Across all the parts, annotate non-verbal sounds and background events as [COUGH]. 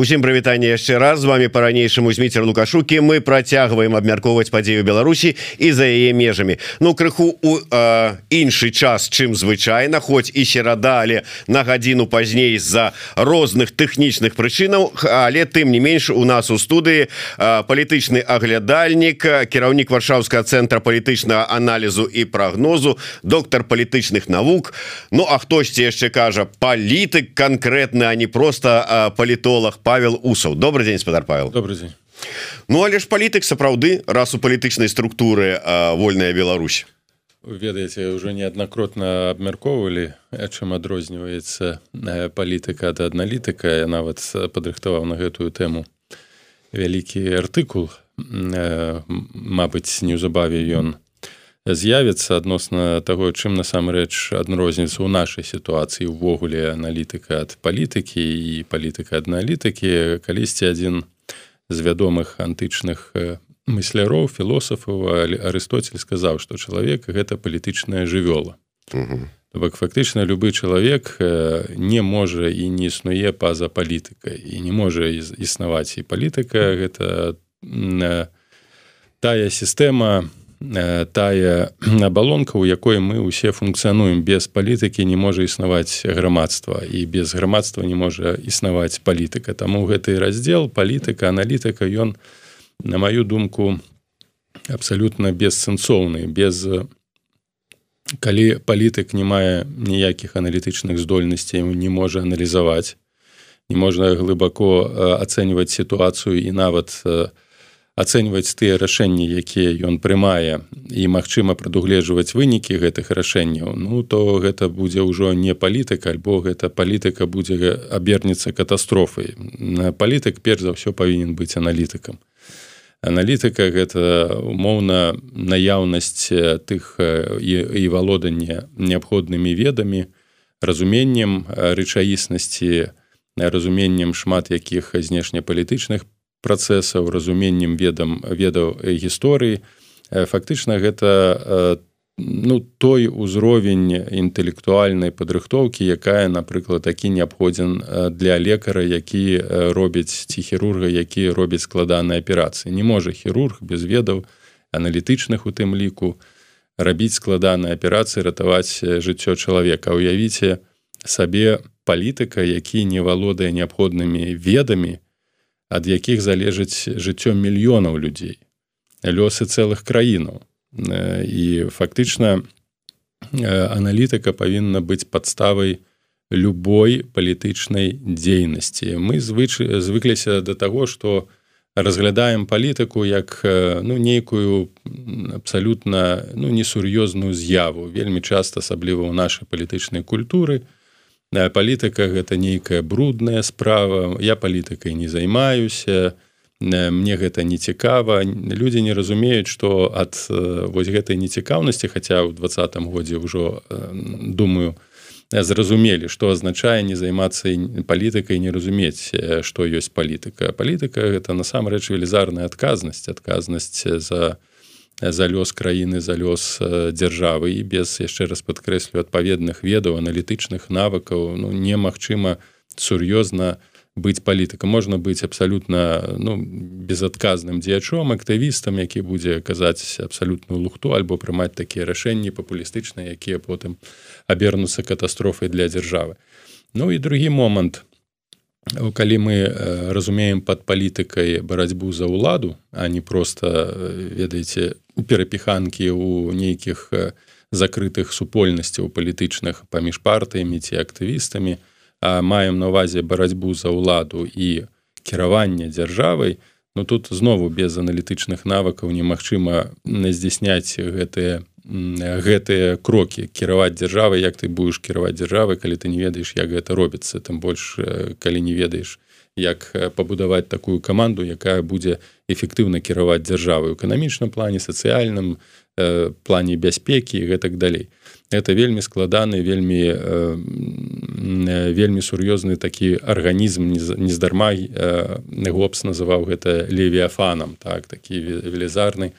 Усім прывітанне яшчэ раз. З вами по-ранейшаму зміцер лукашукі. Мы працягваем абмяркоўваць падзею Беларусі і за яе межамі. Ну крыху у э, іншы час чым звычайна хоць і серада але на гадзіну пазней з-за розных тэхнічных прычынаў. Але тым не менш у нас у студыі э, палітычны аглядальнік кіраўнік варшаўскага цэнтра палітычнага аналізу і прагнозу доктор палітычных навук. Ну а хтосьці яшчэ кажа палітык конкретны а не просто э, палітолог по Павел усаў добрый день спадар Павел. Добрый день. Ну але ж палітык сапраўды раз у палітычнай структуры вольная Беларусь. Ведаеце уже неаднакротна абмяркоўвалі чым адрозніваецца палітыка ад адналітыка я нават падрыхтаваў на гэтую тэму вялікі артыкул. Мабыць неўзабаве ён з'явіцца адносна таго чым насамрэч аднорозніца ў нашай сітуацыі ўвогуле аналітыка ад палітыкі і палітыка адналітыкі калісьці адзін з вядомых антычных мысляроў філосафаў Арыстоцель сказаў што чалавек гэта палітычная жывёла. Бок фактычна любы чалавек не можа і не існуе па-за палітыкай і не можа існаваць і палітыка. Гэта тая сістэма тая [CLEARS THROAT] абалонка у якой мы ўсе функцыянуем без палітыкі не можа існаваць грамадства і без грамадства не можа існаваць палітыка. Таму гэты раздзел палітыка аналітыка ён на маю думку абсалютна бессэнсоўны без калі палітык не мае ніякіх аналітычных здольнасцей не можа аналізаваць не можна глыбако ацэньваць сітуацыю і нават у ацэньваць тыя рашэнні якія ён прымае і магчыма прадугледжваць вынікі гэтых рашэнняў ну то гэта будзе ўжо не палітыка альбо гэта палітыка будзе абернецца катастрофай. Палітык перш за ўсё павінен быць аналітыкам. Аналітыка гэта умоўна наяўнасць тых і, і валоданне неабходнымі ведамі разуменнем рэчаіснасці разуменнем шмат якіх знешнепалітычных працэсаў разуменнем ведам ведаў гісторыі. Фактычна гэта ну той узровень інтэлектуальнай падрыхтоўкі якая напрыклад такі неабходзін для лекара які робіць ці хірурга які робіць складаныя аперацыі. Не можа хірург без ведаў аналітычных у тым ліку рабіць складаныя аперацыі ратаваць жыццё чалавека. Уявіце сабе палітыка які не валодае неабходнымі ведамі ад якіх залежыць жыццё мільёнаў людзей лёсы цэлых краінаў. І фактычна аналітыка павінна быць падставай любой палітычнай дзейнасці. Мы звычай звыкліся да таго што разглядаем палітыку як ну нейкую абсалютна ну несур'ёзную з'яву вельмі часта асабліва ў нашай палітычнай культуры. то палітыка гэта нейкая брудная справа. Я палітыкай не займаюся мне гэта не цікава. Людзі не разумеюць што ад вось гэтай нецікаўнасці хаця ў двадцатым годзе ўжо думаю зразумелі што азначае не займацца палітыкай не разумець што ёсць палітыка. Палітыка гэта насамрэч велізарная адказнасць адказнасць за за лёс краіны за лёс дзяржавы і без яшчэ раз падкрэслю адпаведных ведаў аналітычных навыкаў ну немагчыма сур'ёзна быць палітыкам. Можна быць абсалютна ну безадказным дзеячом актывістам які будзе казаць абсалютную лухту альбо прымаць такія рашэнні папулістычныя якія потым абернуцца катастрофай для дзяржавы. Ну і другі момант. Калі мы разумеем под палітыкай барацьбу за ўладу а не просто ведаеце у перапіханкі у нейкіх закрытых супольнасцяў палітычных паміж партыямі ці актывістамі а маем на увазе барацьбу за ўладу і кіраванне дзяржавай Ну тут знову без аналітычных навыкаў немагчыма здзяйсняць гэтыя гэтыя крокі. Кіраваць дзяржавы як ты будешь кіраваць дзяржавы калі ты не ведаеш як гэта робіцца. Тым больш калі не ведаеш як пабудаваць такую каманду якая будзе эфектыўна кіраваць дзяржавы эканамічным плане сацыяльным э, плане бяспекі гэтак далей. Это вельмі складаны вельмі э, вельмі сур'ёзны такі арганізм нездарма э, гопс называў гэта левіафанам так такі велізарны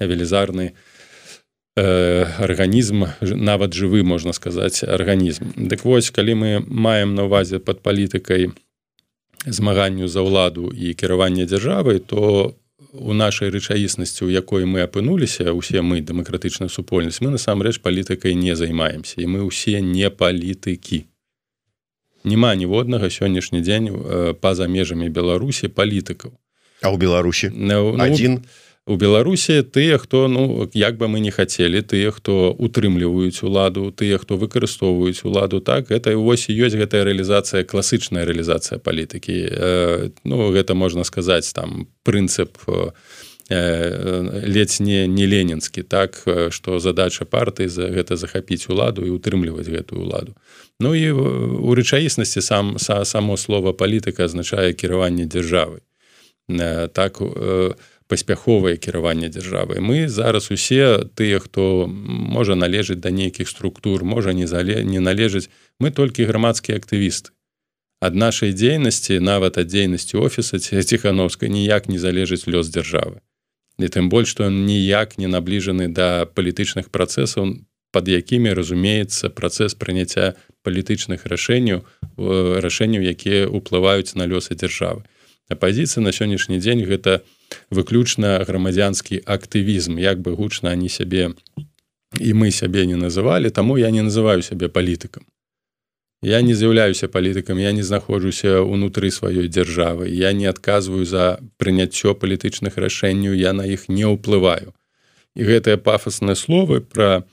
велізарны э, арганізм нават жывы можна сказаць арганізм. Дык вось калі мы маем на увазе под палітыкай змаганню за ўладу і кіравання дзяржавы то у нашай рэчаіснасці у якой мы апынуліся усе мы дэмакратычная супольнасць мы насамрэч палітыкай не займаемся і мы ўсе не палітыкі. Няма ніводнага сённяшні дзень па-за межамі беларусі палітыкаў. А ў беларусі? Ну, один ну, у беларусі тыя хто ну як бы мы не хацелі тыя хто утрымліваюць уладу тыя хто выкарыстоўваюць уладу так это вось ёсць гэтая рэалізацыя класычная рэалізацыя палітыкі. Э, ну гэта можна сказаць там прынцып э, ледзь не не ленінскі так что задача партыі за гэта захапіць уладу і утрымліваць гэтую уладу. Ну і у рэчаіснасці сам са само слова палітыка азначае кіраванне дзяржавы так у паспяховае кіраванне дзяржавы мы зараз усе тыя хто можа належыць да нейкіх структур можа не зале не належыць. Мы толькі грамадскія актывісты. Ад нашай дзейнасці нават ад дзейнасці офіса ціхановскай ніяк не залежыць лёс дзяржавы. І тым больш што ніяк не набліжаны да палітычных працэсаў под якімі разумеецца працэс прыняцця палітычных рашэнняў рашэнняў якія ўплываюць на лёсы дзяржавы. Апозіцыя на сённяшні дзень гэта у выключна грамадзянскі актывізм. Як бы гучна они сябе і мы сябе не называлі таму я не называю сябе палітыкам. Я не з'яўляюся палітыкам я не знаходжуся унутры сваёй дзяржавы я не адказваю за прыняццё палітычных рашэнняў я на іх не ўплываю. І гэтыя пафасныя словы про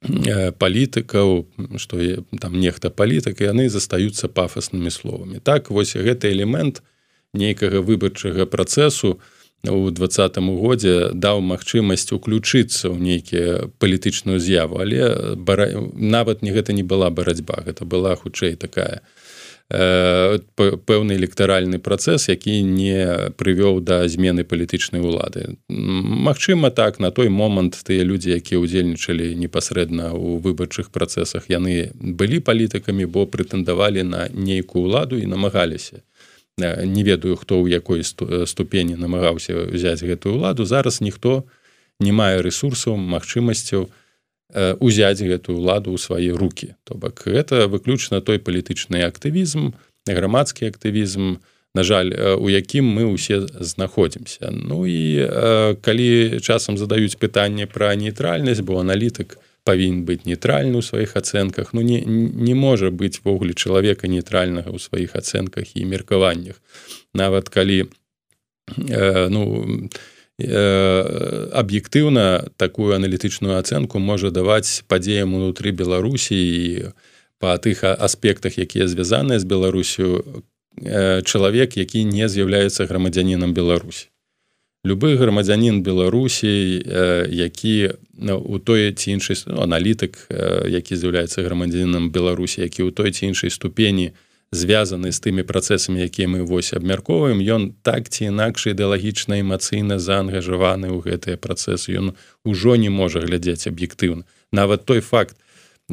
палітыкаў что там нехта палітык яны застаюцца пафаснымі словамі. Так вось гэты элемент у нейкага выбарчага працэсу у двадцатым годзе даў магчымасць уключыцца ў нейкія палітычную з'яву. Але бара... нават не гэта не была барацьба гэта была хутчэй такая э, пэўны электаральны працэс які не прывёў да змены палітычнай улады. Магчыма так на той момант тыя людзі якія ўдзельнічалі непасрэдна ў выбарчых працэсах яны былі палітыкамі бо прэтэндавалі на нейкую ўладу і намагаліся не ведаю хто ў якой ступені намагаўся взять гэтую ладу зараз ніхто не мае ресурсаў магчымасцяў узяць гэтую ладу ў свае руки то бок гэта выключна той палітычны актывізм грамадскі актывізм на жаль у якім мы ўсе знаходзімся. Ну і калі часам задаюць пытанне пра нейтральнасць бо аналітык павінен быць нейтральны ў сваіх ацэнках ну не не можа быць ввогуле чалавека нейтральнага ў сваіх ацэнках і меркаваннях. Нават калі э, ну э, аб'ектыўна такую аналітычную ацэнку можа даваць падзеям унутры беларусі і па тых аспектах якія звязаныя з беларусю э, чалавек які не з'яўляецца грамадзянінам беларусі любы грамадзянин беларусі які у той ці іншай ну, аналітык які з'яўляецца грамадзянам беларусі які ў той ці іншай ступені звязаны з тымі працэсамі якія мы вось абмяркоўваем ён так ці інакш ідэалагічна эмацыйна заангажаваны ў гэтыя працэсы. Ён ужо не можа глядзець аб'ектыўна. Нават той факт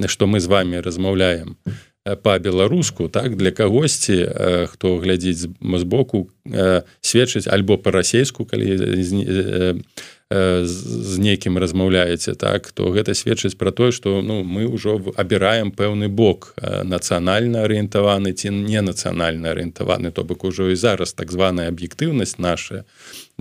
што мы з вами размаўляем по-беларуску так для кагосьці хто глядзіць збоку сведчыць альбо па-расейску калі з нейкім размаўляеце так то гэта сведчыць пра тое што ну мы ўжо абіраем пэўны бок нацыянальна арыентаваны ці не нацыянальна арыентаваны то бок ужо і зараз так званая аб'ектыўнасць наша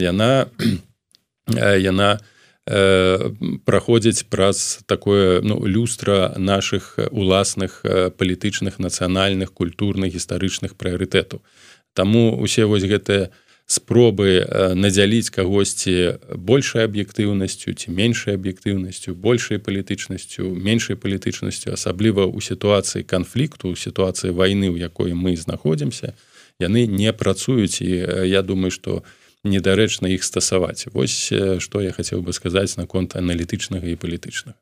яна [CLEARS THROAT] яна не Э, праходзіць праз такое ну, люстра наших уласных э, палітычных нацыянальных культурных гістарычных прыярытэтаў. Таму усе вось гэтыя спробы э, надзяліць кагосьці большай аб'ектыўнасцю ці меншай аб'ектыўнасцю, большай палітычнасцю, меншай палітычнасцю, асабліва ў сітуацыі канфлікту, у сітуацыі вайны, у якой мы знаходзімся, яны не працуюць і я думаю, што, недарэчна іх стасаваць. Вось што я хацеў бы сказаць наконт аналітычнага і палітычнага.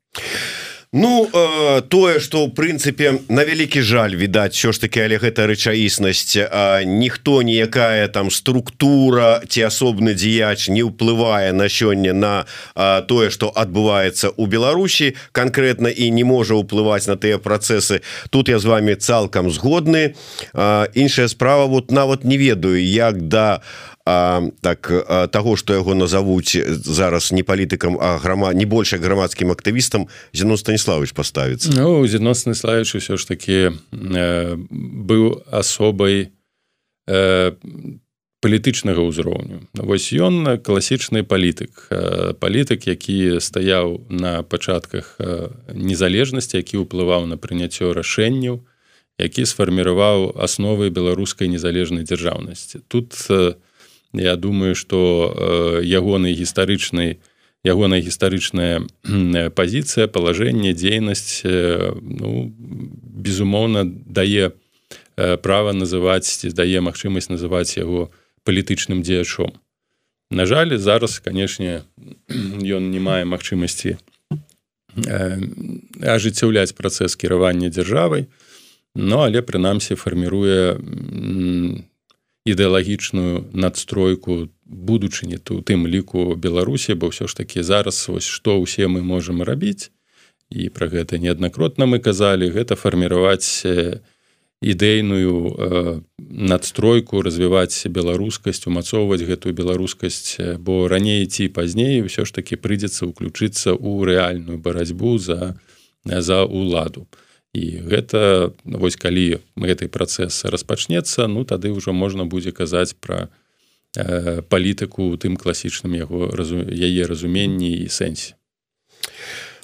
Ну э, тое что ў прынцыпе на вялікі жаль відаць що ж таки але гэта рэчаіснасць ніхто ніякая там структура ці асобны дзеяч не ўплывае на сёння на а, тое что адбываецца у Беларусі конкретно і не можа ўплываць на тыя працэсы. Тут я з вами цалкам згодны. Іншая справа вот нават не ведаю як да у а, так а, того что яго назовуць зараз не палітыкам а грама не больше грамадскім актывістам Зенон станіславович поставіцца ну, Зенон станіславович все ж таки э, быў асобай палітычнага ўзроўню. Вось ён класічны палітык палітык які стаяў на пачатках незалежнасці які ўплываў на прыняццё рашэнняў які сфарміраваў асновы беларускай незалежнай дзяржаўнасці. Тут я думаю что ягоны гістарычнай ягоная гістарычная [CLEARS THROAT] пазіцыя палажэнне дзейнасць ну безумоўна дае права называць дае магчымасць называць яго палітычным дзеячом. На жаль зараз канешне [CLEARS THROAT] ён не мае магчымасці ажыццяўляць працэс кіравання дзяржавай но але прынамсі фарміруе ідэалагічную надстройку будучыні ту тым ліку беларусі бо ўсё ж такі зараз вось што ўсе мы можемм рабіць. І пра гэта неаднакротна мы казалі гэта фарміраваць ідэйную надстройку развіваць беларускасць умацоўваць гэтую беларускасць бо раней ці пазней ўсё ж таки прыйдзецца ўключыцца ў рэальную барацьбу за за уладу і гэта вось калі гэты працэс распачнецца ну тады ўжо можна будзе казаць пра э, палітыку тым класічным яго разу, яе разуменні і сэнсе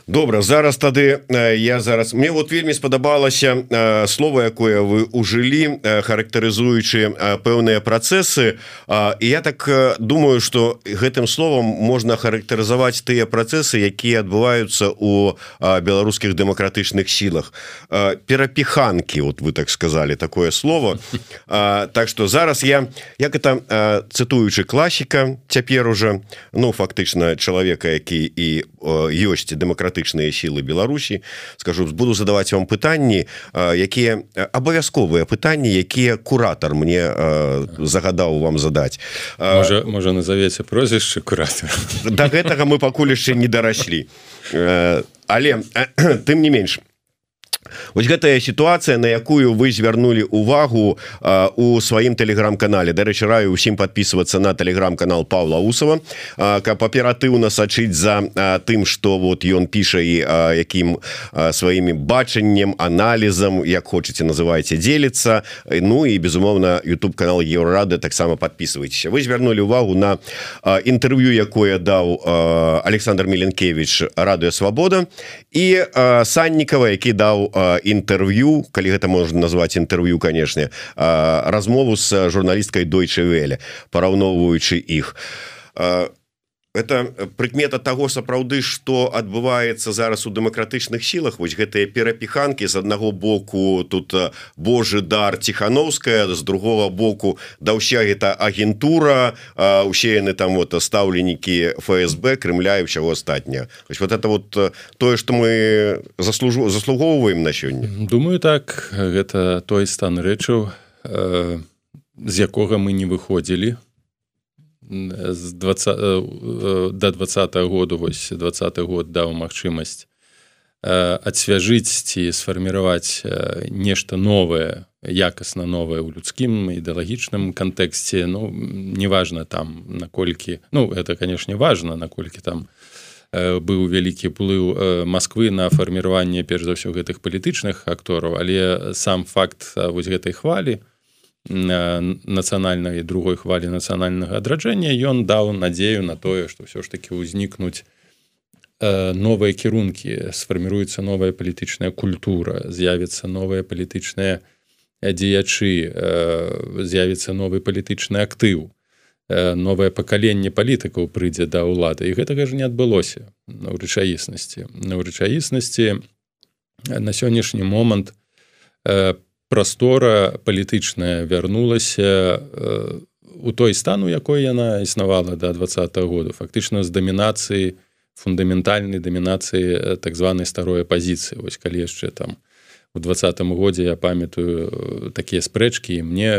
добра зараз тады я зараз мне вот вельмі спадабалася слово якое вы ужылі характарызуючы пэўныя працэсы. І я так думаю что гэтым словом можна характарызаваць тыя працэсы якія адбываюцца у беларускіх дэмакратычных сілах. Перапіханки вот вы так сказали такое слово. Так что зараз я як это цытуючы класіка цяпер уже ну фактычна чалавека які і ёсць дэмакратычны дэмакратычныя сілы Беларусі. Скажу буду задаваць вам пытанні якія абавязковыя пытанні якія куратор мне загадаў вам задаць. Можа, можа назавеце прозвішча куратор да гэтага мы пакуль яшчэ не дарашлі але тым не менш Вось гэтая сітуацыя на якую вы звярнулі увагу а, у сваім тэлеграм-канале. Дарэчы раю усім подписываться на телеграм-канал Павла усова каб аператыўна сачыць за а, тым что вот ён піша і а, якім сваімі бачаннем аналізам як хочетце называеце дзеліцца. Ну і безумоўна YouTube канал еўрады таксама подписывайтеся вы звярнулі увагу на інтэрв'ю якое даў Александр меленкевич радыё Свабода і саннікава які даў інтэрв'ю калі гэта можна назваць інтэрв'ю канешне размову з журналісткай дойчы веле параўноўваючы іх это прыкмета того сапраўды что адбываецца зараз у дэмакратычных сілах. Вось гэтыя перапіханки з аднаго боку тут Божы дар тихохановская з другого боку да ўся гэта агентура усе яны там вот стаўленікі ФСБ Крымля і ўсяго астатня вот это вот тое что мы заслужу заслугоўваем на сёння. Думаю так. Гэта той стан рэчаў з якога мы не выходзілі з 20 до 20 -го году вось 20 год даў магчымасць адсвяжыць ці сфарміраваць нешта новае якасна новае ў людскім ідэалагічным кантэксце. Ну неважна там наколькі ну это канешне важно наколькі там быў вялікі плыў Масквы на фарміраванне перш за ўсё гэтых палітычных актораў але сам факт вось гэтай хвалі нацыянальнай другой хвалі нацыянальнага адраджэння ён даў надзею на тое што ўсё ж таки ўзнікнуць новыя кірункі сфарміруецца новая палітычная культура з'явіцца новыя палітычныя дзеячы з'явіцца новы палітычны актыў новае пакаленне палітыкаў прыйдзе да ўлады і гэтага ж не адбылося на рэчаіснасці на рэчаіснасці на сённяшні момант по прастора палітычная вярнулася у той стану якой яна існавала до да два года фактычна з дамінацыі фундаментальнай дамінацыі так званай старой апозіцыі вось калі яшчэ там у двадцатым годзе я памятаю такія спрэчкі мне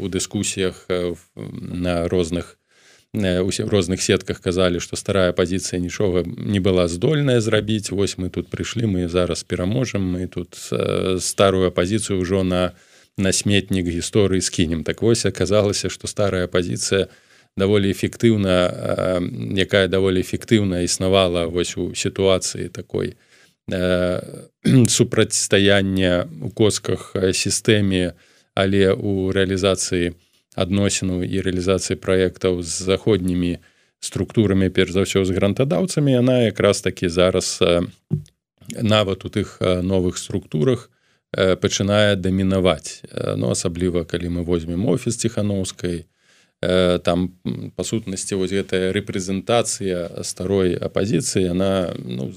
у дыскусіях на розных усе розных сетках казалі што старая пазіцыя нічога не была здольная зрабіць восьось мы тут прыйшлі мы зараз пераможам мы тут старую апозіцыю ўжо на на сметнік гісторыі скінем так вось аказалася што старая пазіцыя даволі эфектыўна якая даволі эфектыўна існавала вось у сітуацыі такой [CLEARS THROAT] супрацьстаяння у косках сістэме але у рэалізацыі адносіну і рэалізацыі праектаў з заходнімі структурамі перш за ўсё з грантадаўцамі. Яна якраз такі зараз нават у тых новых структурах пачынае дамінаваць. Ну асабліва калі мы возьмем офіс ціхановскай там па сутнасці вось гэтая рэпрэзентацыя старой апазіцыі яна ну,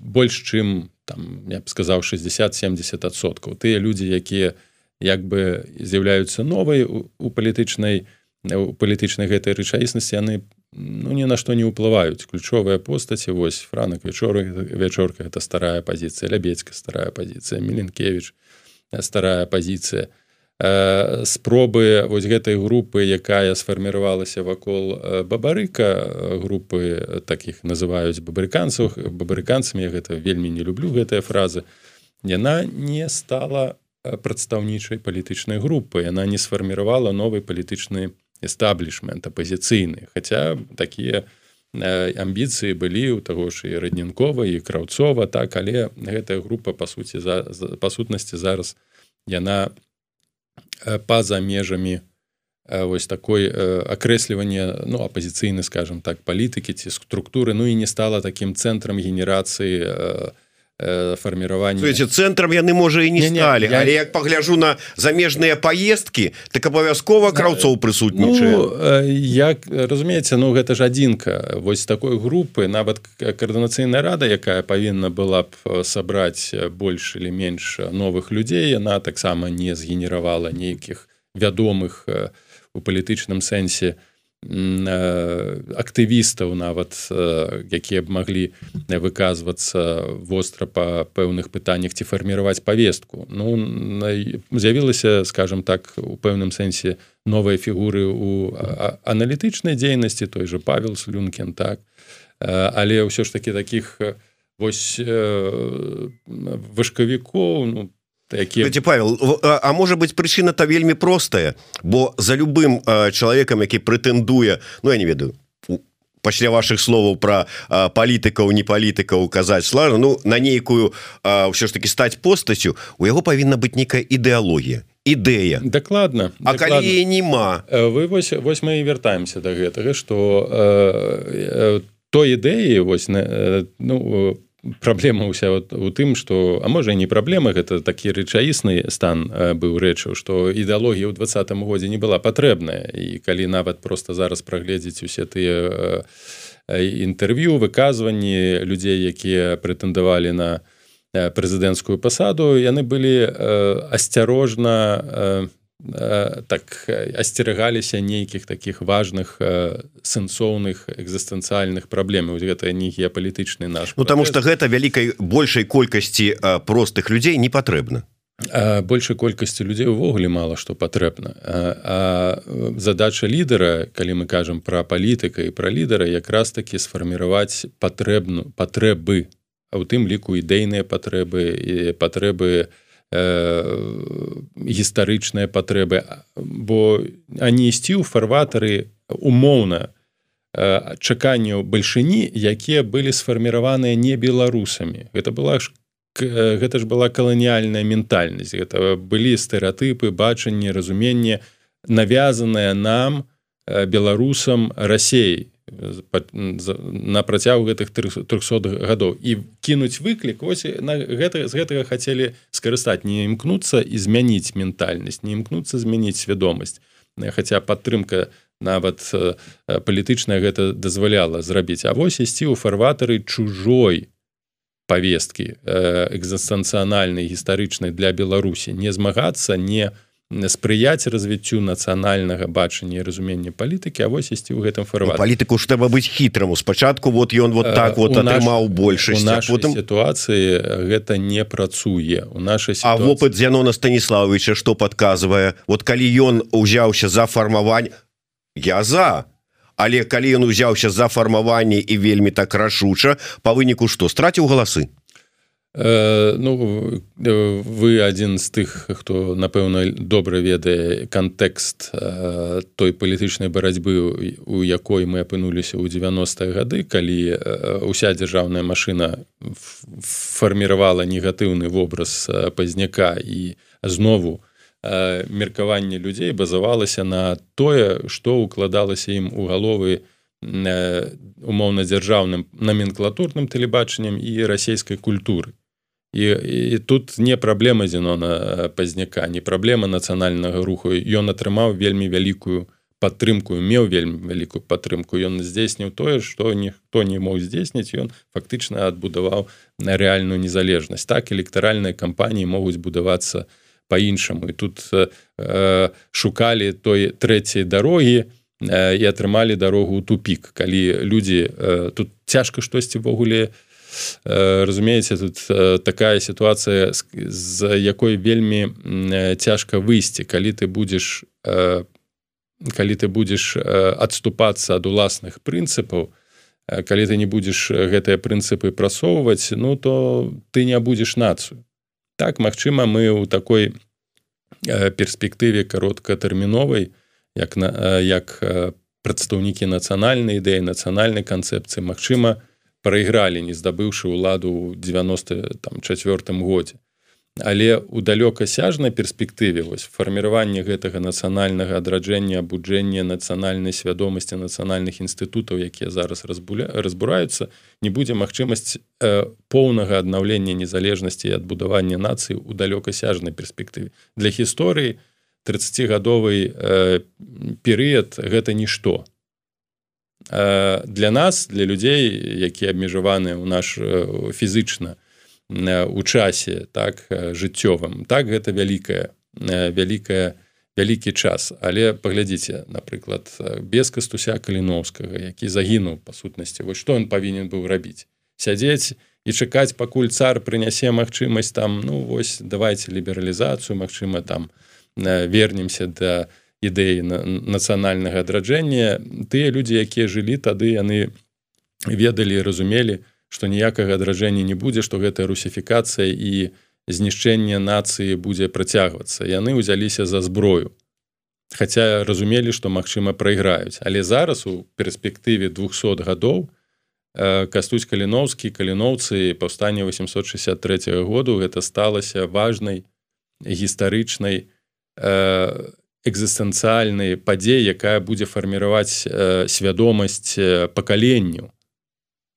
больш чым там я б сказаў 60-70 адсоткаў. Тыя людзі якія як бы з'яўляюцца новай у палітычнай у палітычнай гэтай рэчаіснасці яны ну ні на што не ўплываюць. Ключовыя постаці вось франак вячоры вячорка это старая пазіцыя лябедзька старая пазіцыя меленкевич старая пазіцыя. Спробы вось гэтай групы якая сфарміравалася вакол бабарыка групы таких называюць бабарыканцаў бабарыканцамі гэта вельмі не люблю гэтыя фразы яна не стала прадстаўнічай палітычнай групы. Яна не сфарміравала новай палітычнай эстаблішмент апозіцыйны Хаця такія амбіцыі былі ў таго ж і раднінкова і краўцова так але гэтая група па суці за, па сутнасці зараз яна па-за межамі вось такой акрэслівання ну апозіцыйны скажем так палітыкі ці структуры. Ну і не стала такім цэнтрам генерацыі у фарміравання цэнтрам яны можа і не, не сталі я... але як пагляжу на замежныя паездкі так абавязкова краўцоў прысутнічае ну, як разумееце ну гэта ж адзінка вось такой групы нават каардынацыйная рада якая павінна была б сабраць больш или менш новых людзей яна таксама не згенеравала нейкіх вядомых у палітычным сэнсе у актывістаў нават якія б маглі выказвацца востра па пэўных пытаннях ці фарміраваць павестку. Ну з'явілася скажем так у пэўным сэнсе новыя фігуры у аналітычнай дзейнасці той же павел слюнкін так. Але ўсё ж таки таких вось вышкавікоў ну які павел а, а может быть прычына то вельмі простая? Бо за любым чалавекам які прэтэндуе Ну я не ведаю пасля ваших словаў про палітыкаў не палітыка указаць слажа Ну на нейкую ўсё ж таки стаць постацю у яго павінна быць некая ідэалогія ідэя. Дакладна А калі нема вы вось вось мы і вяртаемся до гэтага что э, той ідэі вось на ну по праблема ўся вот у тым что а можа не праблема гэта такі рэчаісны стан быў рэчаў что ідэалогія ў двадцатым годзе не была патрэбная. І калі нават просто зараз прагледзець усе тыя інтэрв'ю выказванні людзей якія прэтэндавалі на прэзідэнцкую пасаду яны былі асцярожна так асцерагаліся нейкіх таких важных сэнсоўных экзістэнцыяльных праблем гэта не геапалітычны наш Ну потому что гэта вялікай большай колькасці простых людзей не патрэбна. Большай колькасці людзей увогуле мала што патрэбна. Задача лідара калі мы кажам пра палітыка і пра лідара якраз таки сфарміраваць патрэбну патрэбы а ў тым ліку ідэйныя патрэбы і патрэбы у гістарычныя патрэбы бо они ісці ў фарватары умоўна чаканняў бальшыні якія былі сфарміраваныя не беларусамі. Гэта была ж гэта ж была каланіяльная ментальнасць. Гэта былі стэеатыпы бачанне разуменне навязаныя нам беларусам рассеі на працягу гэтых 300 гадоў. І кінуць выклік вось на гэта з гэтага хацелі скарыстаць. Не імкнуцца і змяніць ментальнасць не імкнуцца змяніць свядомасць. Хаця падтрымка нават палітычная гэта дазваляла зрабіць. А вось ісці ў фарватары чужой павесткі экзастанцыянальнай гістарычнай для беларусі. Не змагацца не у спрыяць развіццю нацыянальнага бачання разумення палітыкі А вось ісці ў гэтым фарват. Палітыку ж трэба быць хітраму спачатку вот ён вот так вот атрымаў большасць потым сітуацыі гэта не працуе. У нашай ситуации... А вопыт Зянона станіславовича што падказвае? Вот калі ён узяўся за фармаванне я за. Але калі ён узяўся за фармаванне і вельмі так рашуча па выніку што страціў галасы Э, ну вы адзін з тых хто напэўна добра ведае кантэкст э, той палітычнай барацьбы у якой мы апынуліся ў 90-е гады калі э, уся дзяржаўная машына фарміравала негатыўны вобраз пазняка і знову меркаванне людзей базавалася на тое што укладалася ім у галовы умоўна-дзяржаўным номенклатурным тэлебачаннем і расійскай культуры і, і тут не праблема зенона пазняка не праблема нацыянальнага руху. Ён атрымаў вельмі вялікую падтрымку меў вельмі вялікую падтрымку. Ён здзейсніў тое што ніхто не мог здзейсніць ён фактычна адбудаваў на рэальную незалежнасць. Так электаральныя кампаніі могуць будавацца по-іншаму і тут э, шукалі той трэцяй дарогі э, і атрымалі дарогу тупік. Калі людзі э, тут цяжка штосьці ввогуле э, разумееце тут э, такая сітуацыя з, якой вельмі э, цяжка выйсці калі ты будзеш э, калі ты будзеш адступацца ад уласных прынцыпаў калі ты не будзеш гэтыя прынцыпы прасоўваць ну то ты не будзеш нацыю так Мачыма мы ў такой перспектыве кароткатэрміновай як на як прадстаўнікі нацыянальнай ідэі нацыянальнай канцэпцыі Мачыма прайгралі не здабыўшы ўладу ў 94 годзе. Але у далёкасяжнай перспектыве вось фарміраванне гэтага нацыянальнага адраджэння абуджэння нацыянальнай свядомасці нацыянальных інстытутаў якія зараз разбуля разбураюцца не будзе магчымасць э, поўнага аднаўлення незалежнасці і адбудавання нацыі у далёкасяжнай перспектыве. Для гісторыі 30гадовый э, перыяд гэта нішто для нас для людзей якія абмежаваны ў наш э, фізычна у часе так жыццёвым так гэта вялікая вялікая вялікі час. Але паглядзіце напрыклад без кастуся каліновскага які загінуў па сутнасці. Вось што он павінен быў рабіць? Сядзець і чакаць пакуль цар прынясе магчымасць там ну вось давайте лібералізацыю Мачыма там вернемся да ідэі нацыянальнага адраджэння тыя людзі якія жылі тады яны ведалі разумелі што ніякага адражэння не будзе што гэтая русіфікацыя і знішчэнне нацыі будзе працягвацца. Яны ўзяліся за зброю Хаця разумелі што магчыма прайграюць. Але зараз у перспектыве 200 гадоў кастуць каліноўскі каліноўцы паўстання 863 году гэта сталася важнай гістарычнай экзістэнцыяльнай падзеі якая будзе фарміраваць свядомасць пакаленню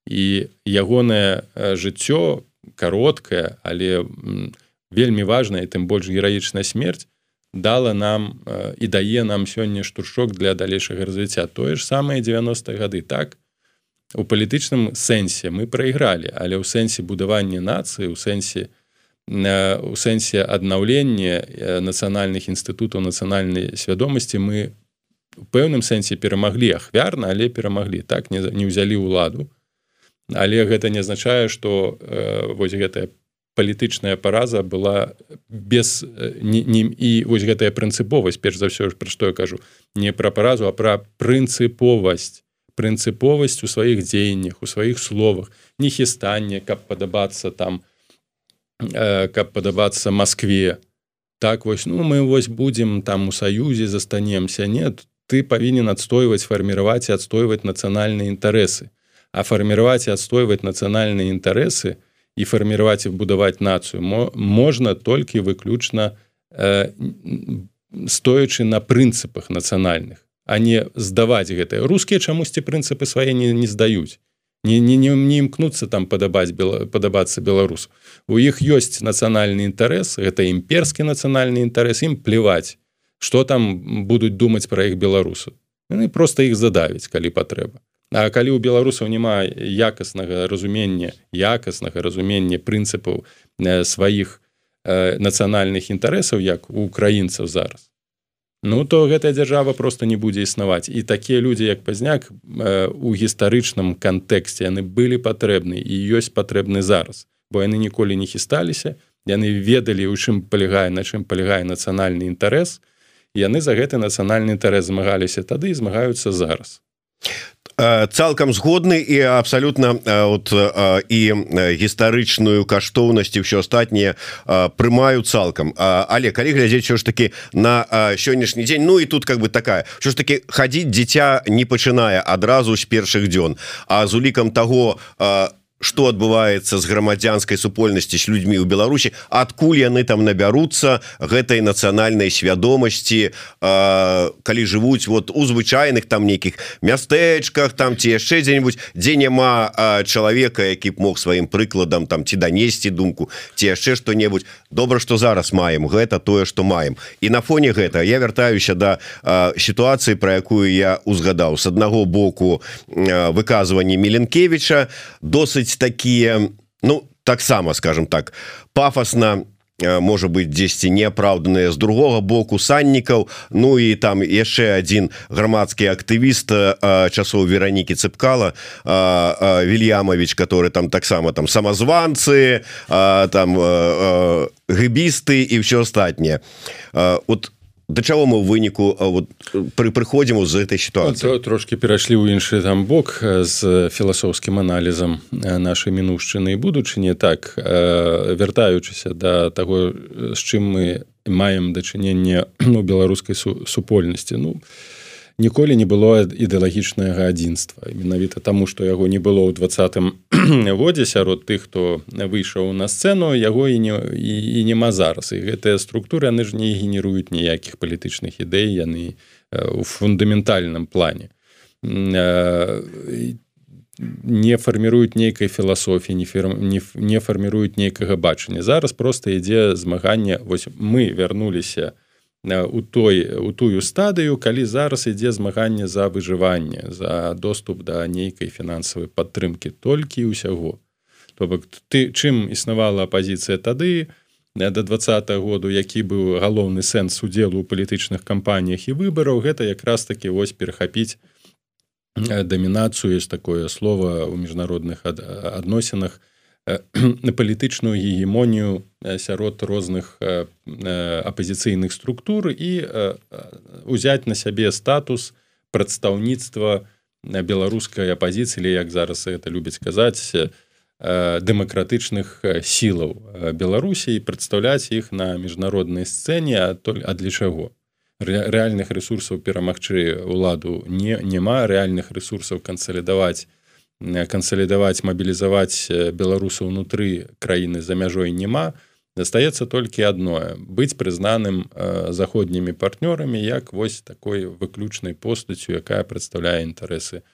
і ягонае жыццё кароткае але вельмі важная тым больш гераічная смерць дала нам і дае нам сёння штуршок для далейшага развіцця. Тое ж самае 90 гады. Так у палітычным сэнсе мы прайгралі але ў сэнсе будавання нацыі у сэнсе у сэнсе аднаўлення нацыянальных інстытутаў нацыянальнай свядомасці мы у пэўным сэнсе перамаглі ахвярна але перамаглі. Так не, не ўзялі ўладу. Але гэта не азначае что э, вось гэтая палітычная параза была без э, не і вось гэтая прынцыповасць перш за ўсё пра што я кажу не пра паразу а пра прынцыповасць. Прынцыповасць у сваіх дзеяннях у сваіх словах не хістанне каб падабацца там э, каб падабацца Москве. Так вось ну мы вось будзем там у саюзе застанемся. Нет ты павінен адстойваць фарміраваць і адстойваць нацыянальныя інтарэсы а фарміраваць і адстойваць нацыянальныя інтарэсы і фарміраваць і будаваць нацыю можна толькі выключна э, стоячы на прынцыпах нацыянальных а не здаваць гэтыя рускія чамусьці прынцыпы свае не, не здаюць не, не, не, не імкнуцца там падабаць падабацца беларус у іх ёсць нацыянальны інтарэс гэта імперскі нацыянальны інтарэс ім плеваць что там будуць думаць пра іх беларусу яны просто іх задавіць калі патрэба. А калі ў беларусаў няма якаснага разумення якаснага разумення прынцыпаў э, сваіх э, нацыянальных інтарэсаў як у украінцаў зараз Ну то гэтая дзяржава просто не будзе існаваць. І такія людзі як пазняк э, у гістарычным кантэксце яны былі патрэбны і ёсць патрэбны зараз. Бо яны ніколі не хісталіся яны ведалі у чым палягае на чым палягае нацыянальны інтарэс яны за гэты нацыянальны інтарэс змагаліся тады і змагаюцца зараз цалкам згодны і абсалютна от і гістарычную каштоўнасць і ўсё астатніе прымаю цалкам але калі глядзець що ж таки на сённяшні дзень Ну і тут как бы такая що ж таки хадзіць дзіця не пачынае адразу з першых дзён а з улікам того что адбываецца з грамадзянскай супольнасці з людзьмі ў Беларусі адкуль яны там набяруцца гэтай нацыянальнай свядомасці калі жывуць вот у звычайных там нейкіх мястэчках там ці яшчэ дзе-нибудь дзе няма чалавека які б мог сваім прыкладам там ці данесці думку ці яшчэ што-небудзь. Добра что зараз маем гэта тое что маем. І на фоне гэта я вяртаюся да, сітуацыі про якую я узгадаў. С аднаго боку выказыванне меленкевича досыць быць такія ну таксама скажем так пафосна можа быть дзесьці неапраўданыя з другога боку саннікаў Ну і там яшчэ один грамадскі актывіст часоў веранікі цыпкала Вільямович который там таксама там самазванцы там гыбісты і все астатняе вот да чаго мы ў выніку вот пры прыходзім з этой ситуации трошки перайшлі ў іншы там бок з філасофскім аналізам нашай мінушчыны і будучыні так вяртаючыся да таго з чым мы маем дачыненне ну беларускай супольнасці ну то ніколі не было ідэалагічнага адзінства. Менавіта таму што яго не было ў двадцатым [CLEARS THROAT] годзе сярод тых хто выйшаў на сцэну яго і не і, і няма зараз. І гэтыя структуры яны ж не генеруюць ніякіх палітычных ідэй яны у фундаментальным плане. Не фарміруюць нейкай філасофіі не фірм не, не фарміруюць нейкага бачання. Зараз просто ідзе змаганне вось мы вярнуліся у у той у тую стадыю калі зараз ідзе змаганне за выжыванне за доступ да нейкай фінансавай падтрымки толькі ўсяго. То бок ты чым існавала апозіцыя тады до два -го году які быў галоўны сэнс удзелу ў палітычных кампаніях і выбараў гэта якраз таки вось перахапіць дамінацыю есть такое слово ў міжнародных адносінах [CLEARS THROAT] на палітычную гегемонію сярод розных апозіцыйных структур і узяць на сябе статус прадстаўніцтва беларускай апозіцыі як зараз это любіць казаць дэмакратычных сілаў беларусій прадстаўляць іх на міжнароднай сцэне а толь а для чаго рэальных ресурсаў перамагчы ўладу не няма рэальных ресурсаў кансалідаваць кансалідаваць мабілізаваць беларусаў унутры краіны за мяжой няма застаецца толькі адное быць прызнаным заходнімі партнёрамі як вось такой выключнай постацю якая прадстаўляе інтарэсы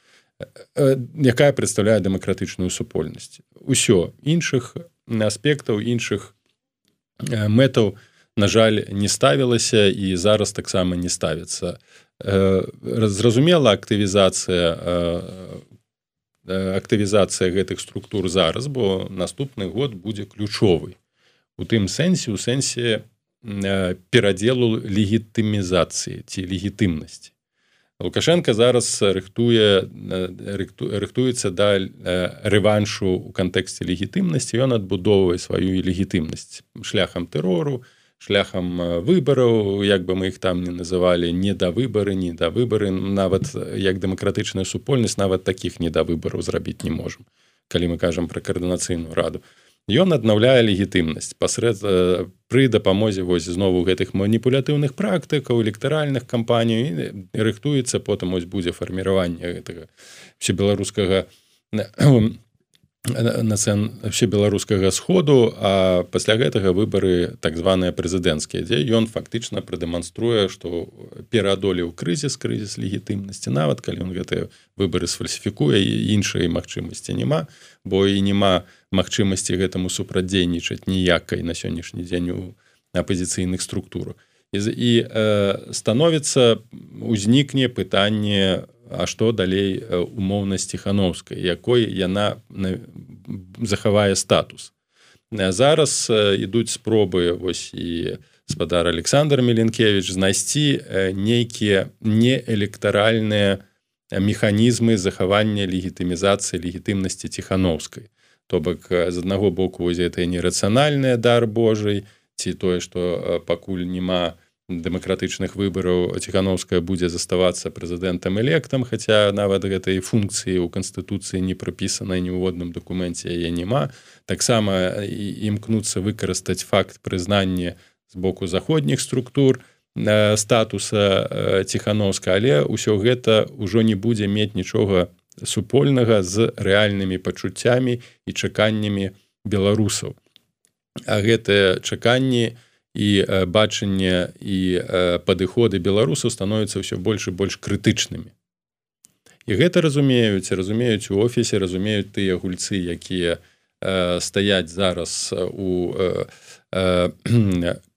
якая прадстаўляе дэмакратычную супольнасць усё. Іншых аспектаў іншых мэтаў на жаль не ставілася і зараз таксама не ставіцца. Зразумела актывізацыя актывізацыя гэтых структур зараз бо наступны год будзе ключовы. У тым сэнсе у сэнсе перадзелу легітымізацыі ці легітымнасці. Лукашенко зараз рыхтуе рыхтуецца да рэваншу у кантэксце легітымнасці. Ён адбудоўвае сваю легітымнасць шляхам тэрору шляхам выбараў як бы мы іх там не называлі не да выбары не да выбары нават як дэмакратычная супольнасць нават таких не да выбараў зрабіць не можем калі мы кажам пра каардынацыйную раду. Ён аднаўляе легітымнасць пасред пры дапамозе вось знову гэтых маніпулятыўных практыкаў электаральных кампаній рыхтуецца потым ось будзе фарміраванне гэтага все вообще беларускага сходу а пасля гэтага выбары так званыя прэзідэнцкія дзе ён фактычна прадэманструе што пераадолеў крызіс крызіс легітымнасці. Нават калі он гэтыя выбары сфальсіфікуе і іншай магчымасці няма бо і няма магчымасці гэтаму супрадзейнічаць ніякай на сённяшні дзень у апозіцыйных структурах. І, і э, становіцца узнікне пытанне А што далей умоўнасць ціхановскай якой яна захавае статус? Зараз ідуць спробы вось і спадар Александр меленкевич знайсці нейкія неэлектаральныя механізмы захавання легітымізацыі легітымнасці ціхановскай то бок з аднаго боку возе это нерацыянальная дар Божай ці тое што пакуль няма дэмакратычных выбараў ціхановская будзе заставацца прэзідэнтам электам хаця нават гэтай функцыі ў канстытуцыі не прапісанай ніводным дакуменце яе няма. Таксама імкнуцца выкарыстаць факт прызнання з боку заходніх структур статуса ціхановска але ўсё гэта ўжо не будзе мець нічога супольнага з рэальнымі пачуццямі і чаканнямі беларусаў. А гэтыя чаканні і бачанне і падыходы беларусаў становяцца ўсё больш і больш крытычнымі. І гэта разумеюць разумеюць у офісе разумеюць тыя гульцы якія стаяць зараз у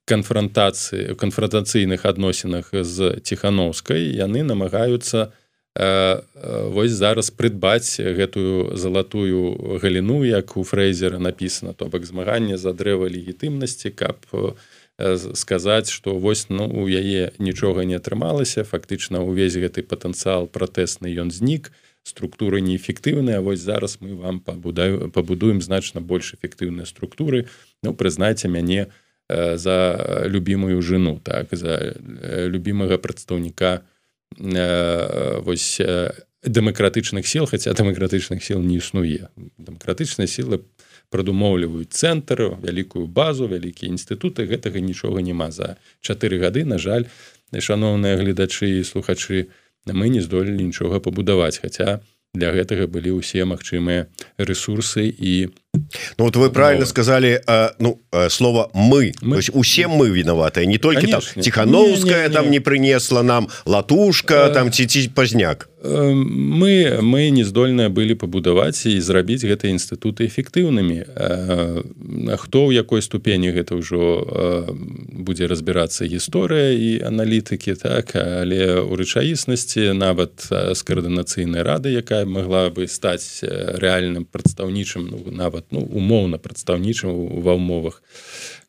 канфронтацыі канфронтацыйных адносінах з ціхановскай яны намагаюцца вось зараз прыдбаць гэтую залатую галіну як у фрэйзера написано то бок змаганне за дрэва легітымнасці каб сказаць что вось ну у яе нічога не атрымалася. Фактычна увесь гэты патэнцыял пратэсны ён знік. Структуры неэфектыўныя. Вось зараз мы вам пабудаю пабудуем значна больш эфектыўныя структуры. Ну прызнайце мяне за любимую жену так за любимага прадстаўніка вось дэмакратычных сил хотя дэмакратычных сил не існуе. Дэмакратычныя сілы прадумоўліваюць цэнтр вялікую базу вялікія інстытуты гэтага нічога няма. За чатыры гады на жаль шаноўныя гледачы і слухачы мы не здолелі нічога пабудаваць хаця для гэтага былі ўсе магчымыя ресурсы і Ну вот вы правильно сказали э, ну э, слово мы, мы. Усе мы виноватые не только Конечно. там тихохановская не, не, не. там не. принесла нам латушка э, там ці, ці пазняк мы мы не здольныя былі пабудаваць і зрабіць гэтыя інстытуты эфектыўнымі. Хто ў якой ступені гэта ўжо будзе разбірацца гісторыя і аналітыкі так але у рэчаіснасці нават з каардынацыйнай рады якая могла бы стаць рэальным прадстаўнічым ну, нават ну, умоўна прадстаўнічым ва ўмовах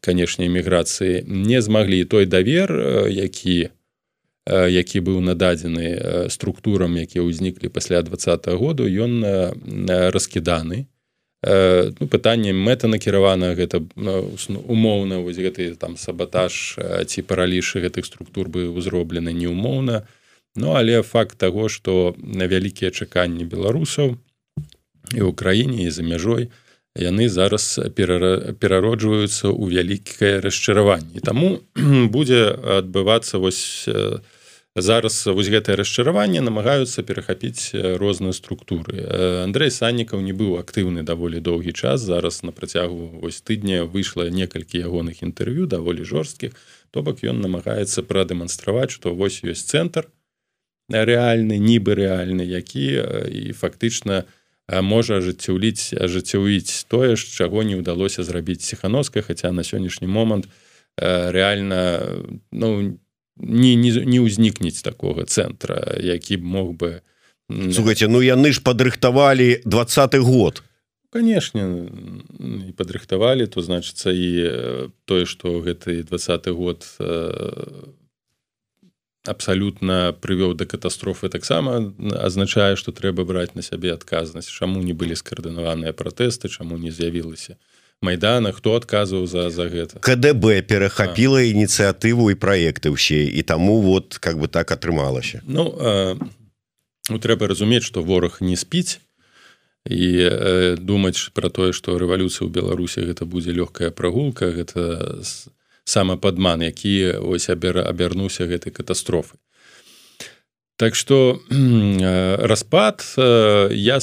канешне эміграцыі не змаглі. Той давер які які быў нададзены структурам якія ўзніклі пасля два году ён раскіданы. Ну, пытанне мэта накіравана гэта умоўна вось гэты там сабатаж ці паралішы гэтых структур бы узроблены неумоўна. Ну але факт таго што на вялікія чаканні беларусаў і ў краіне і за мяжой яны зараз перароджваюцца ў вялікае расчараванне. Таму будзе адбывацца вось зараз вось гэтае расчараванне намагаюцца перахапіць розныя структуры. Андрей саннікаў не быў актыўны даволі доўгі час. Зараз на працягу вось тыдня выйшла некалькі ягоных інтэрв'ю даволі жорсткіх. То бок ён намагаецца прадэманстраваць што вось ёсць цэнтр рэальны нібы рэальны які і фактычна можа ажыццяўліць ажыццяўіць тое ж чаго не ўдалося зрабіць ціханоска хаця на сённяшні момант реально ну не не, не ўзнікнець такога цэнтра які мог бы слухайте ну яны ж падрыхтавалі двадцатый год. Конечно і падрыхтавалі то значыцца і тое что гэты двадцатый год абсалютна прывёў да катастрофы таксама азначае што трэба браць на сябе адказнасць чаму не былі скаардынаваныя пратэсты чаму не з'явілася майдана хто адказваў за за гэта. КДБ перахапіла ініцыятыву і праекты ўсе і таму вот как бы так атрымалася. Ну, а, ну трэба разумець што вораг не спіць і э, думаць пра тое што рэвалюцыя ў беларусі гэта будзе лёгкая прагулка гэта самападман які ось абярнуўся гэтай катастрофы Так что [CLEARS THROAT] распад я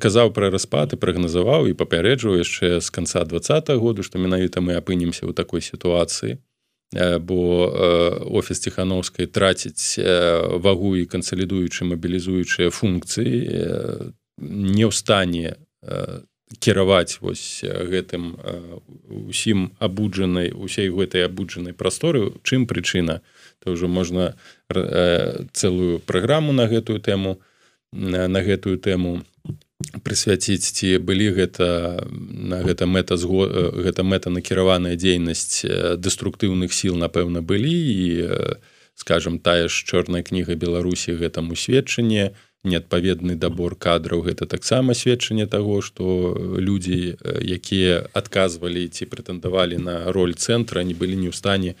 казаў пра распад і прагназаваў і папярэджваў яшчэ з канца два году што менавіта мы апынемся ў такой сітуацыі бо офіс ціхановскай траціць вагу і кансалідуючы мабілізуючыя функцыі не ў стане кіраваць вось гэтым усім абуджанай усей гэтай абуджанай прасторы чым прычына то ўжо можна цэлую праграму на гэтую тэму на гэтую тэму прысвяціць ці былі гэта на гэта мэта зго гэта мэта накіраваная дзейнасць дэструктыўных сіл напэўна былі і скажем тая ж чорная кніга беларусі гэтаму сведчанне неадпаведны дабор кадраў гэта таксама сведчанне таго што людзі якія адказвалі ці прэтэндавалі на роль цэнтра не былі не ў стане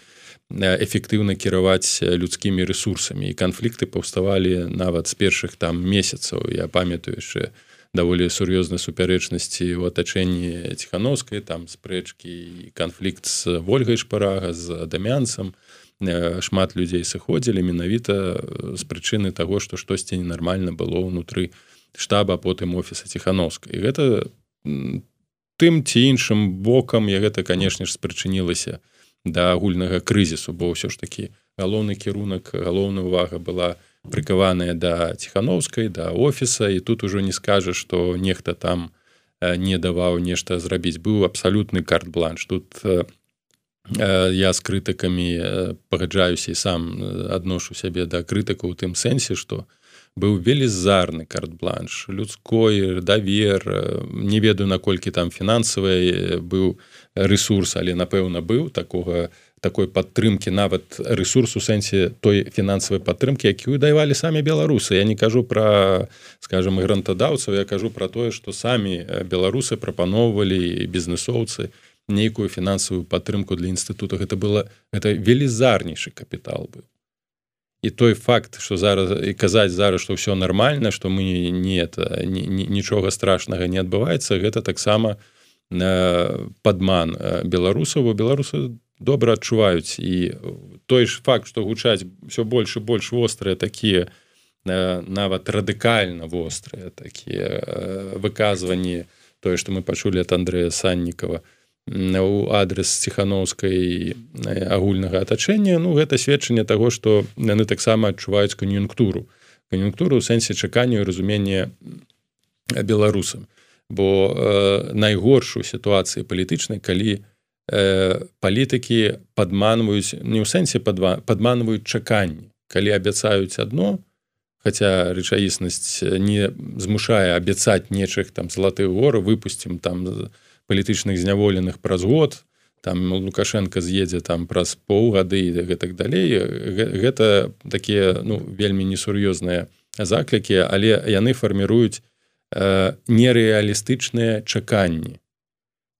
эфектыўна кіраваць людскімі ресурсамі і канфлікты паўставалі нават з першых там месяцаў я памятаю яшчэ даволі сур'ёзнай супярэчнасці ў атачэнні ціхановскай там спрэчкі канфлікт з ольгай шпарага з дамянцам Э, шмат людзей сыходзілі менавіта з прычыны таго што штосьці ненармальна было ўнутры штаба потым офіса ціхановска і гэта тым ці іншым бокам я гэта канешне ж спрычынілася да агульнага крызісу бо ўсё ж такі галоўны кірунак галоўная увага была прыкаваная да ціхановскай да офіса і тут ужо не скажа што нехта там не даваў нешта зрабіць. Быў абсалютны карт-бланш. Тут я з крытыкамі пагаджаюся і сам адношу сябе да крытыка ў тым сэнсе што быў велізарны карт-бланш людской давер не ведаю наколькі там фінансавы быў ресурс але напэўна быў такога такой падтрымки нават ресурс у сэнсе той фінансавай падтрымки якую давалі самі беларусы. Я не кажу про скажем грантадаўцаў я кажу про тое что самі беларусы прапаноўвалі бізнесоўцы нейкую фінансавую падтрымку для інстытута. Гэта было это велізарнейшы капітал быў і той факт что зараз і казаць зараз что все нормально что мы не это нічога страшнага не адбываецца гэта таксама э, падман э, беларусаў. Беларусы добра адчуваюць. І той ж факт что гучаць все больше больш вострыя такія э, нават радыкальна вострыя такія выказванні тое что мы пачулі от Андрея саннікова то у адрес ціхановскай агульнага атачэння. Ну гэта сведчанне таго што яны таксама адчуваюць кан'юнктуру. Кан'юнктуру ў сэнсе чакання і разумення беларусам. Бо э, найгоршую сітуацыі палітычнай калі э, палітыкі падманваюць не ў сэнсе падманваюць чаканні. Калі абяцаюць одно хотя рэчаіснасць не змушае абяцаць нечых там залаты горы выпусцім там за палітычных зняволеных праз год там лукашенко з'едзе там праз паўгады і гэтак далей. Гэта такія ну вельмі несур'ёзныя заклікі але яны фарміруюць э, нерэалістычныя чаканні.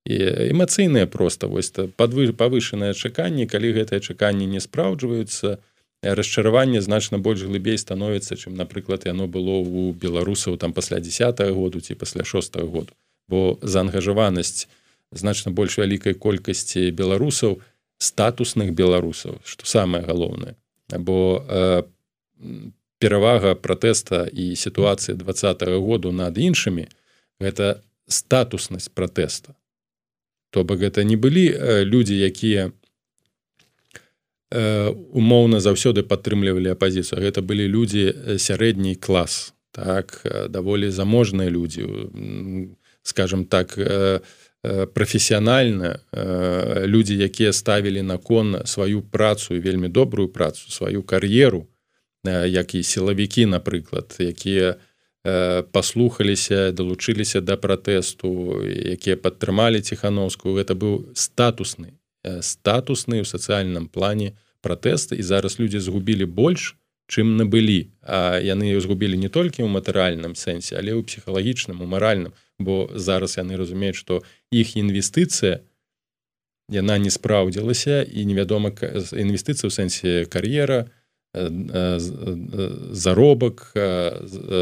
Эмацыйныя просто вось падвы павышанае чаканні калі гэтыя чаканні не спраўджваюцца расчараванне значна больш глыбей становіцца чым напрыклад яно было у беларусаў там пасля 10 году ці пасля 6 году бо заангажаванасць значна больш вялікай колькасці беларусаў статусных беларусаў что самое галоўнае. Бо э, перавага пратэста і сітуацыі двадцатого году над іншымі гэта статуснасць пратэста. То бок гэта не былі э, людзі якія э, умоўна заўсёды падтрымлівалі апазіцыю гэта былі людзі сярэдні клас. Так даволі заможныя людзі скажем так э, э, прафесіянальна э, людзі якія ставілі на кон сваю працу вельмі добрую працу сваю кар'еру як і сілавікі напрыклад якія паслухаліся далучыліся да пратэсту якія падтрымалі ціхановскую гэта быў статусны статусны ў сацыяльным плане пратэсты і зараз людзі згубілі больш чым набылі. А яны згубілі не толькі ў матэрыяльным сэнсе але ў псіхалагічным у маральным бо зараз яны разумеюць што іх інвестыцыя яна не спраўдзілася і невядома інвестыцыя ў сэнсе кар'ера заробак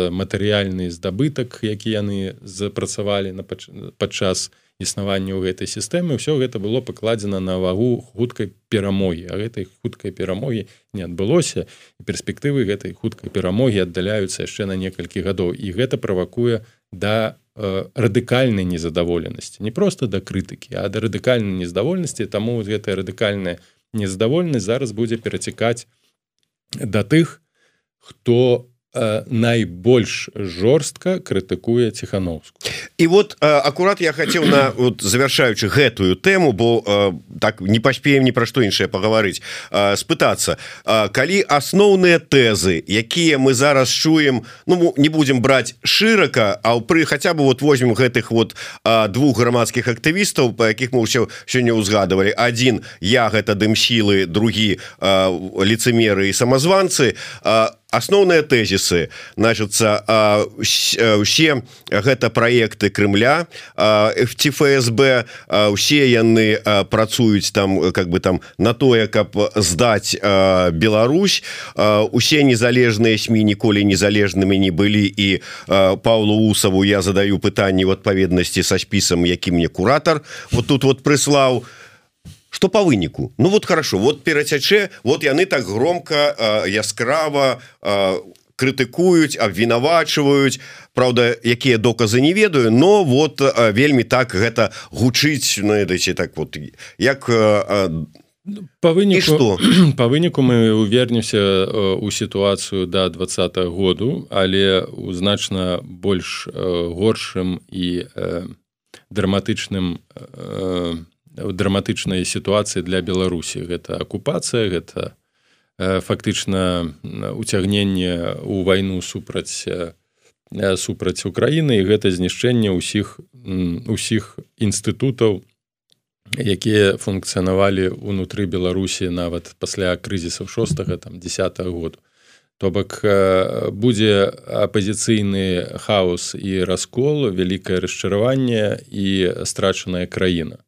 матэрыяльны здабытак які яны запрацавалі на падчас існавання ў гэтай сістэмы ўсё гэта было пакладзена на вагу хуткай перамогі. А гэтай хуткай перамогі не адбылося перспектывы гэтай хуткай перамогі аддаляюцца яшчэ на некалькі гадоў. І гэта правакуе да Э, радыкальнай незадаволенасці не просто да крытыкі а да радыкальнай нездавольнасці таму гэтая радыкальная нездавольнасць зараз будзе перацікаць да тых хто Э, найбольш жорстка крытыкуе ціхановску і вот э, акурат я хацеў на вот завяршаючы гэтую тэму бо э, так не паспеем ні пра што іншае пагаварыць спытацца калі асноўныя тэзы якія мы зараз чуем Ну не будемм браць шырака а пры хаця бы вот возьмем гэтых вот двух грамадскіх актывістаў по якіх мы ўсё сёння ўзгадывалі. Один я гэта дым сілы другі лицемеры і самазванцы а асноўныя тэзісы. Значится усе гэта проекты Крымля ці ФСБ усе яны працуюць там как бы там на тое каб здаць Беларусь. Усе незалежныя сМ ніколі незалежнымі не былі. І Павлу усаву я задаю пытанні в адпаведнасці са спісам які мне куратор вот тут вот прыслаў. то что по выніку Ну вот хорошо вот перацячэ вот яны так громко э, яскрава э, крытыкуюць абвінавачваюць. Праўда якія доказы не ведаю но вот вельмі так гэта гучыць надаце так вот як по выніку что [CLEARS THROAT] по выніку мы увернемся у сітуацыю до да двадцатого году але у значна больш горшым і драматычным драматычнай сітуацыі для беларусі. Гэта акупацыя гэта фактычна уцягненне ў вайну супраць супраць Україніны і гэта знішчэнне ўсіх усіх інстытутаў якія функцыянавалі ўнутры беларусі нават пасля крызісаў шостага там десят году. То бок будзе апозіцыйны хаос і раскол вялікае расчараванне і страчаная краіна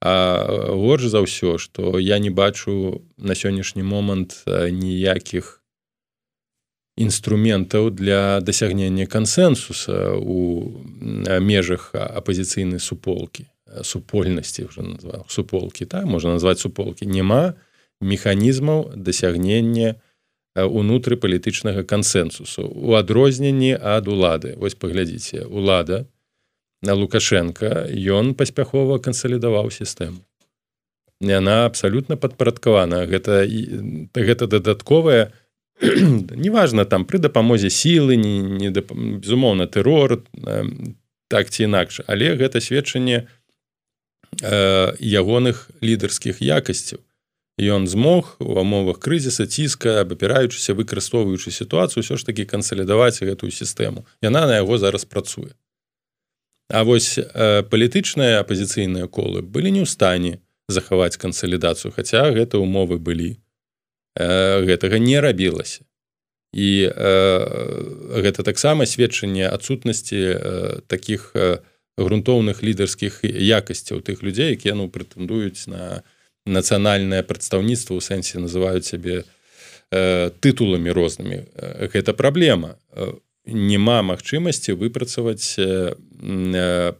А горш за ўсё што я не бачу на сённяшні момант ніякіх інструментаў для дасягнення кансенсуса у межах апозіцыйнай суполкі супольнасці уже назваў суполкі так можна назваць суполкі. Няма механізмаў дасягнення унутры палітычнага кансенсусу у адрозненні ад улады. Вось паглядзіце лада на лукашенко ён паспяхова кансалідаваў сістэму яна абсалютна падпарадкавана гэта гэта дадатковая [CLEARS THROAT] неважна там пры дапамозе сілы не, не безумоўна тэрор так ці інакш але гэта сведчанне э, ягоных лідарскіх якасцяў. Ён змог у умовах крызіса ціска абапіраючыся выкарыстоўваючы сітуацыю ўсё ж такі кансалідаваць гэтую сістэму. Яна на яго зараз працуе А вось э, палітычныя апозіцыйныя колы былі не ў стане захаваць кансалідацыю хаця гэта умовы былі. Э, гэтага не рабілася. І э, гэта таксама сведчанне адсутнасці э, таких э, грунтоўных лідарскіх якасцяў тых людзей якія ну прэтэндуюць на нацыянальнае прадстаўніцтва ў сэнсе называюць сябе э, тытуламі рознымі. Гэта праблема. У няма магчымасці выпрацаваць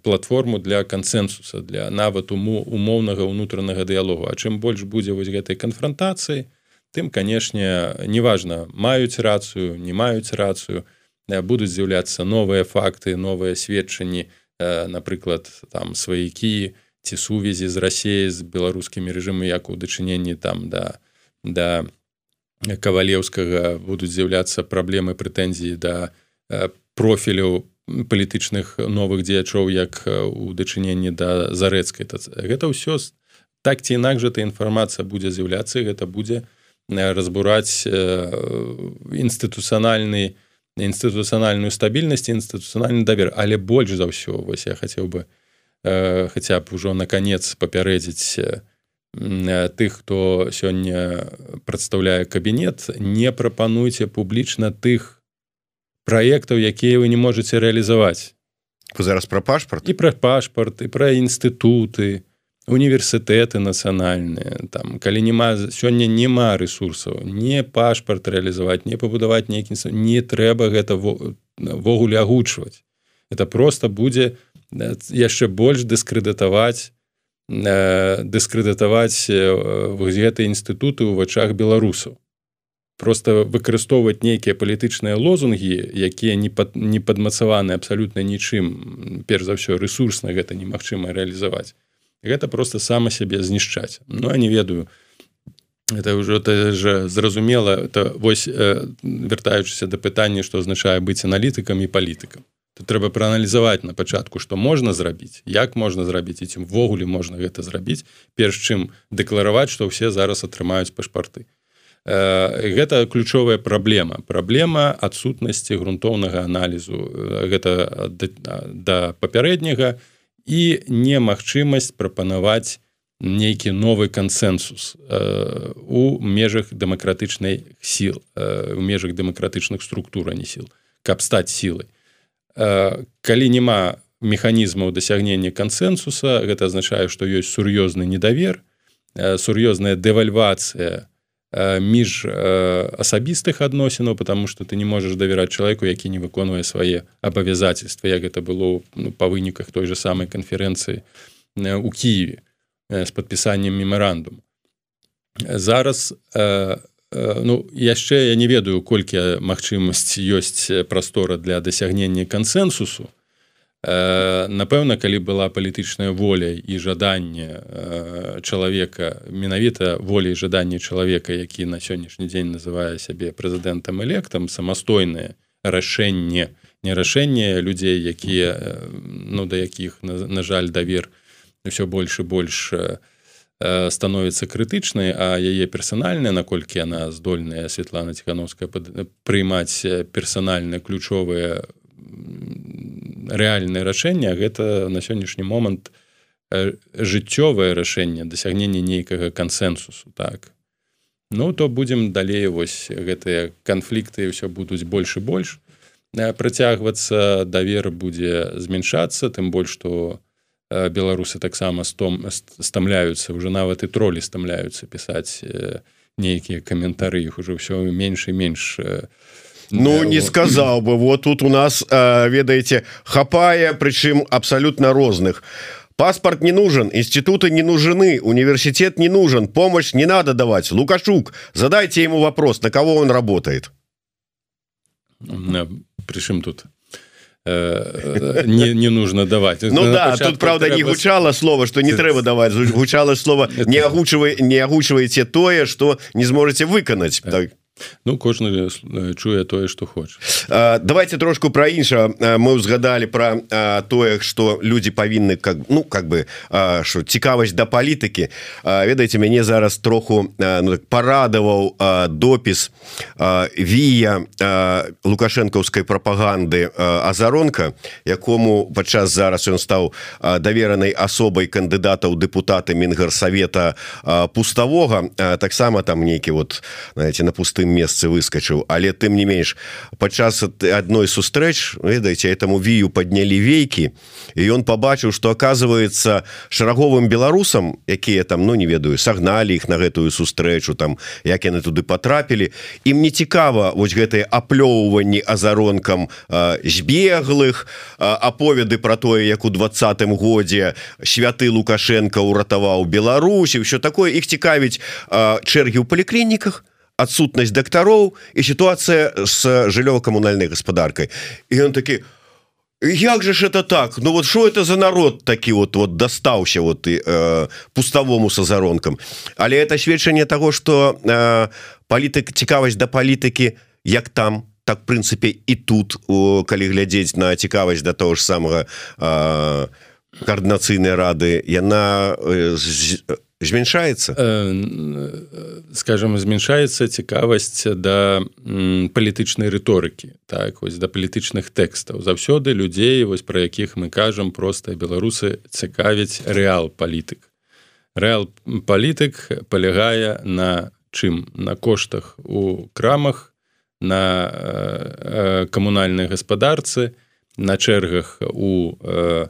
платформу для кансенсуса для нават уму умоўнага ўнутранага дыялогу. А чым больш будзе вось гэтай канфронтацыі тым канешне неважна маюць рацыю не маюць рацыю будуць з'яўляцца новыя факты новыя сведчанні напрыклад там сваякі ці сувязі з рассеяй з беларускімі рэжымы як у дачыненні там да да кавалеўскага будуць з'яўляцца праблемы прэтэнзіі да профіляў палітычных новых дзеячоў як у дачыненні да зарэцкай. Гэта ўсё так ці інакш эта інфармацыя будзе з'яўляцца гэта будзе разбураць інстытуцыянальны інстытуцыянальную стабільнасць інстытуцыянальны давер. Але больш за ўсё вось я хацеў бы хаця б ужо наконец папярэдзіць тых хто сёння прадстаўляе кабінет не прапануйце публічна тых праектаў якія вы не можете реалізаваць зараз про пашпарт і пра пашпарт і пра інстытуты універсітэты нацыянальныя там калі няма сёння няма ресурсаў не пашпарт реалізаваць не пабудаваць нейкі не трэба гэта ввогуле агучваць. Это просто будзе яшчэ больш дыскрэдытаваць дыскрэдытаваць гэты інстытуты ў вачах беларусаў просто выкарыстоўваць нейкія палітычныя лозунгі якія не пад, не падмацаваны абсалютна нічым перш за ўсё ресурсна гэта немагчыма рэалізаваць. Гэта просто сама сябе знішчаць. Ну а не ведаю это ўжо же зразумела это вось э, вяртаючыся да пытання што азначае быць аналітыкам і палітыкам. Трэба прааналізаваць на пачатку што можна зрабіць як можна зрабіць і ці увогуле можна гэта зрабіць перш чым дэклараваць што ўсе зараз атрымаюць пашпарты. Э, гэта ключовая праблема. Праблема адсутнасці грунтоўнага аналізу э, гэта да, папярэдняга і немагчымасць прапанаваць нейкі новы кансенсус э, у межах дэмакратычнай сіл у межах дэмакратычных структур не сіл каб стаць сілай. Калі няма механізмаў дасягнення кансенсуса гэта азначае што ёсць сур'ёзны недавер сур'ёзная дэвальвацыя між асабістых адносінаў потому что ты не можешь давяраць чалавеку які не выконвае свае абавязательства як гэта было ну, па выніках той же самой канферэнцыі у Киеве з подпісаннем мемарандум зараз ну яшчэ я не ведаю колькі магчымасць ёсць прастора для дасягнення кансенсусу напэўна калі была палітычная воля і жаданне чалавека менавіта волей жаданне чалавека які на сённяшні дзень называе сябе прэзідэнтам электам самастойнае рашэнне не рашэнне людзей якія ну да якіх на, на жаль давер ўсё больш і больш у Э, становіцца крытычнай а яе персанальная наколькі яна здольная Светлана ціхановская прыймаць персанальна ключовыя рэальнае рашэнне гэта на сённяшні момант э, жыццёвае рашэнне дасягнення нейкага кансенсусу так. Ну то будзем далей вось гэтыя канфлікты ўсё будуць больш і больш. Э, працягвацца давер будзе змяншацца тым больш што у беларусы таксама стом стамляюцца уже нават і тролі стамляюцца пісаць нейкія каментары іх уже ўсё менш і менш Ну не сказаў бы. Вот тут у нас ведаеце хапае прычым абсалютна розных. Паспорт не нужен институты не нужны университет не нужен помощь не надо давать. Лукашук задайте ему вопрос на кого он работает. Прычым тут. Э, не, не нужно давать. Ну На да тут правда трэба... не гучала слова что не трэба давать [LAUGHS] гучала слово не агучвай не агучваеце тое что не зможете выканаць так Ну кожны чуе тое что хоч давайте трошку про інша мы узгадали про тое что люди павінны как ну как бы что цікавасць да палітыкі. Ведаеце мяне зараз троху ну, так, парадаваў допіс вія лукашэнкаўскай прапаганды азаронка якому падчас зараз ён стаў даверанай асобай кандыдата ў дэпутаты мінгарсавета пуставога. Таксама там нейкі вот знаете на пустым месцы выскочыў але тым не менш падчас адной сустрэч ведаеце этому вію поднялі вейкі і ён побачыў что оказывается шараговым беларусам якія там ну не ведаю сагналі іх на гэтую сустрэчу там як яны туды потрапілі ім не цікава вось гэтые аплёўванні азаронкам збеглых аповеды про тое як у двадцатым годзе святы лукашенко уратаваў Беларусі все такое. Іх цікавіць чэргі ў паліклініках адсутнасць дактароў і сітуацыя с жыллёва-камунальнай гаспадаркай і ён такі як же ж это так? Ну вот что это за народ такі вот вот дастаўся вот і э, пуставому са заронкам але это сведчанне того что э, палітык цікавасць да палітыкі як там так прынцыпе і тут о, калі глядзець на цікавасць да того ж самого э, коаардынацыйнай рады яна э, змяншаецца? Скажем змяншаецца цікавасць да палітычнай рыторыкі так вось да палітычных тэкстаў. Заўсёды людзей вось пра якіх мы кажам простыя беларусы цікавіць рэал палітык. Рэал палітык палягае на чым? На коштах у крамах на камунальнай гаспадарцы на чэргах у у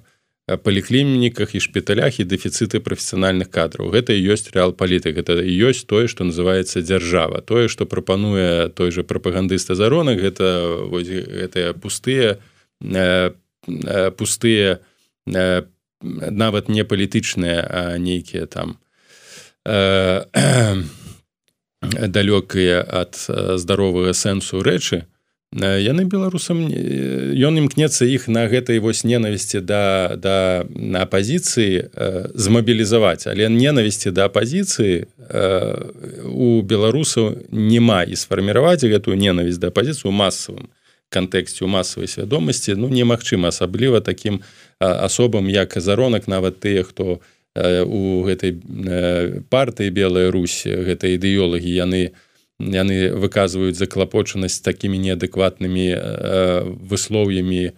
паліклініках і шпіталях і дэфіцыты прафесіянальных кадраў гэта і ёсць рэал палітык это і ёсць тое што называется дзяржава. Тое што прапануе той же прапагандыста заронак гэта гэтыя пустыя э, э, пустыя э, нават не палітычныя нейкія там [CLEARS THROAT] далёкія ад здаровага сэнсу рэчы яны беларусам ён імкнецца іх на гэтай вось ненавісці да да на апозіцыі змабілізаваць. Але ненавісці да апозіцыі у беларусаў няма і сфарміраваць гэтую ненавісць да апозіцыю масавым кантэксце у масавай свядомасці. Ну немагчыма асабліва такім асобам як заронак нават тыя хто у гэтай партыі белая Русь гэтай ідэолагі яны не яны выказваюць заклапочанасць такімі неадэкватнымі э, выслоўямі э,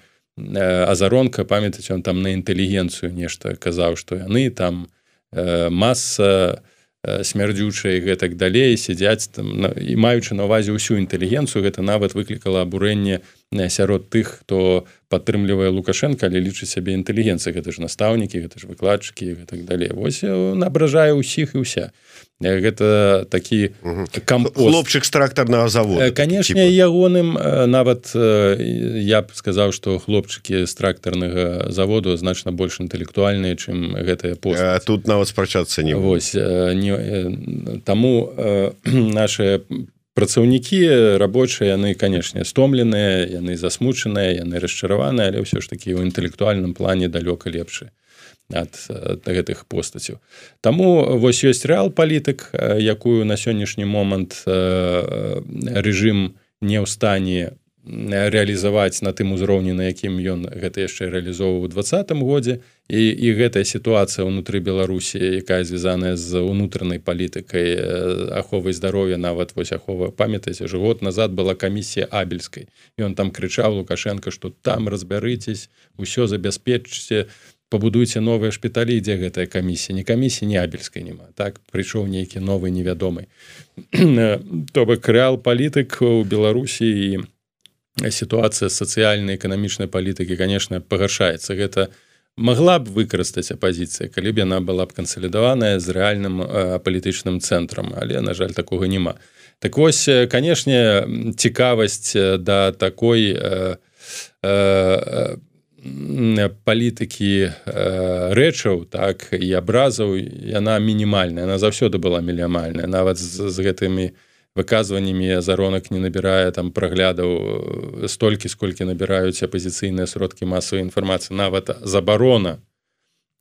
азаронка. Памятаць он там на інтэлігенцыю нешта казаў што яны там э, маса э, смярдзючая гэтак далей сядзяць там на, і маючы на увазе ўсю інтэлігенцыю гэта нават выклікала абурэнне сярод тых хто падтрымлівае лукашенко але лічыць сябе інтэлігенцыя гэта ж настаўнікі гэта ж выкладчыкі так далее. Вось набражае ўсіх і ўся. Гэта такі хлопчык з трактарнага завода канешне ягоным нават я б сказаў што хлопчыкі з трактарнага заводу значна больш інтэлектуальныя чым гэтыя по тут нават спрачацца не вось не таму [CLEARS THROAT] наши працаўнікі рабочыя яны канешне стомленыя яны засмучаныя яны расчараваныя але ўсё ж такі ў інтэлектуальным плане далёка лепшы ад гэтых постацяў. Таму вось ёсць рэал палітык якую на сённяшні момант рэжым не ў стане реалізаваць на тым узроўні на якім ён гэта яшчэ реалізоўваў у двадцатым годзе. І і гэтая сітуацыя ўнутры беларусі якая звязаная з унутранай палітыкай аховай здароўя нават вось ахова памятаеце ж год назад была камісія абельскай. Ён там крычаў лукашенко что там разбярыцесь усё забяспечце пабудуйце новыя шпіталі. Дзе гэтая камісія? Не камісія не абельскай няма. Так прыйшоў нейкі новы невядомы. [CLEARS THROAT] То бок рэал палітык у беларусі і сітуацыя сацыяльнай эканамічнай палітыкі конечно пагаршаецца. Гэта могла б выкарыстаць апозіцыя калі б яна была б кансалідаваная з рэальным палітычным цэнтрам але на жаль такога няма. Так вось канешне цікавасць да такой э, э, палітыкі э, рэчаў так і абразаў яна мінімальная она заўсёды была мілімальная нават з, з гэтымі з выказваннямі заронак не набірае там праглядаў э, столькі сколькі набіраюць апозіцыйныя сродкі масавай інфармацыі. Нават забарона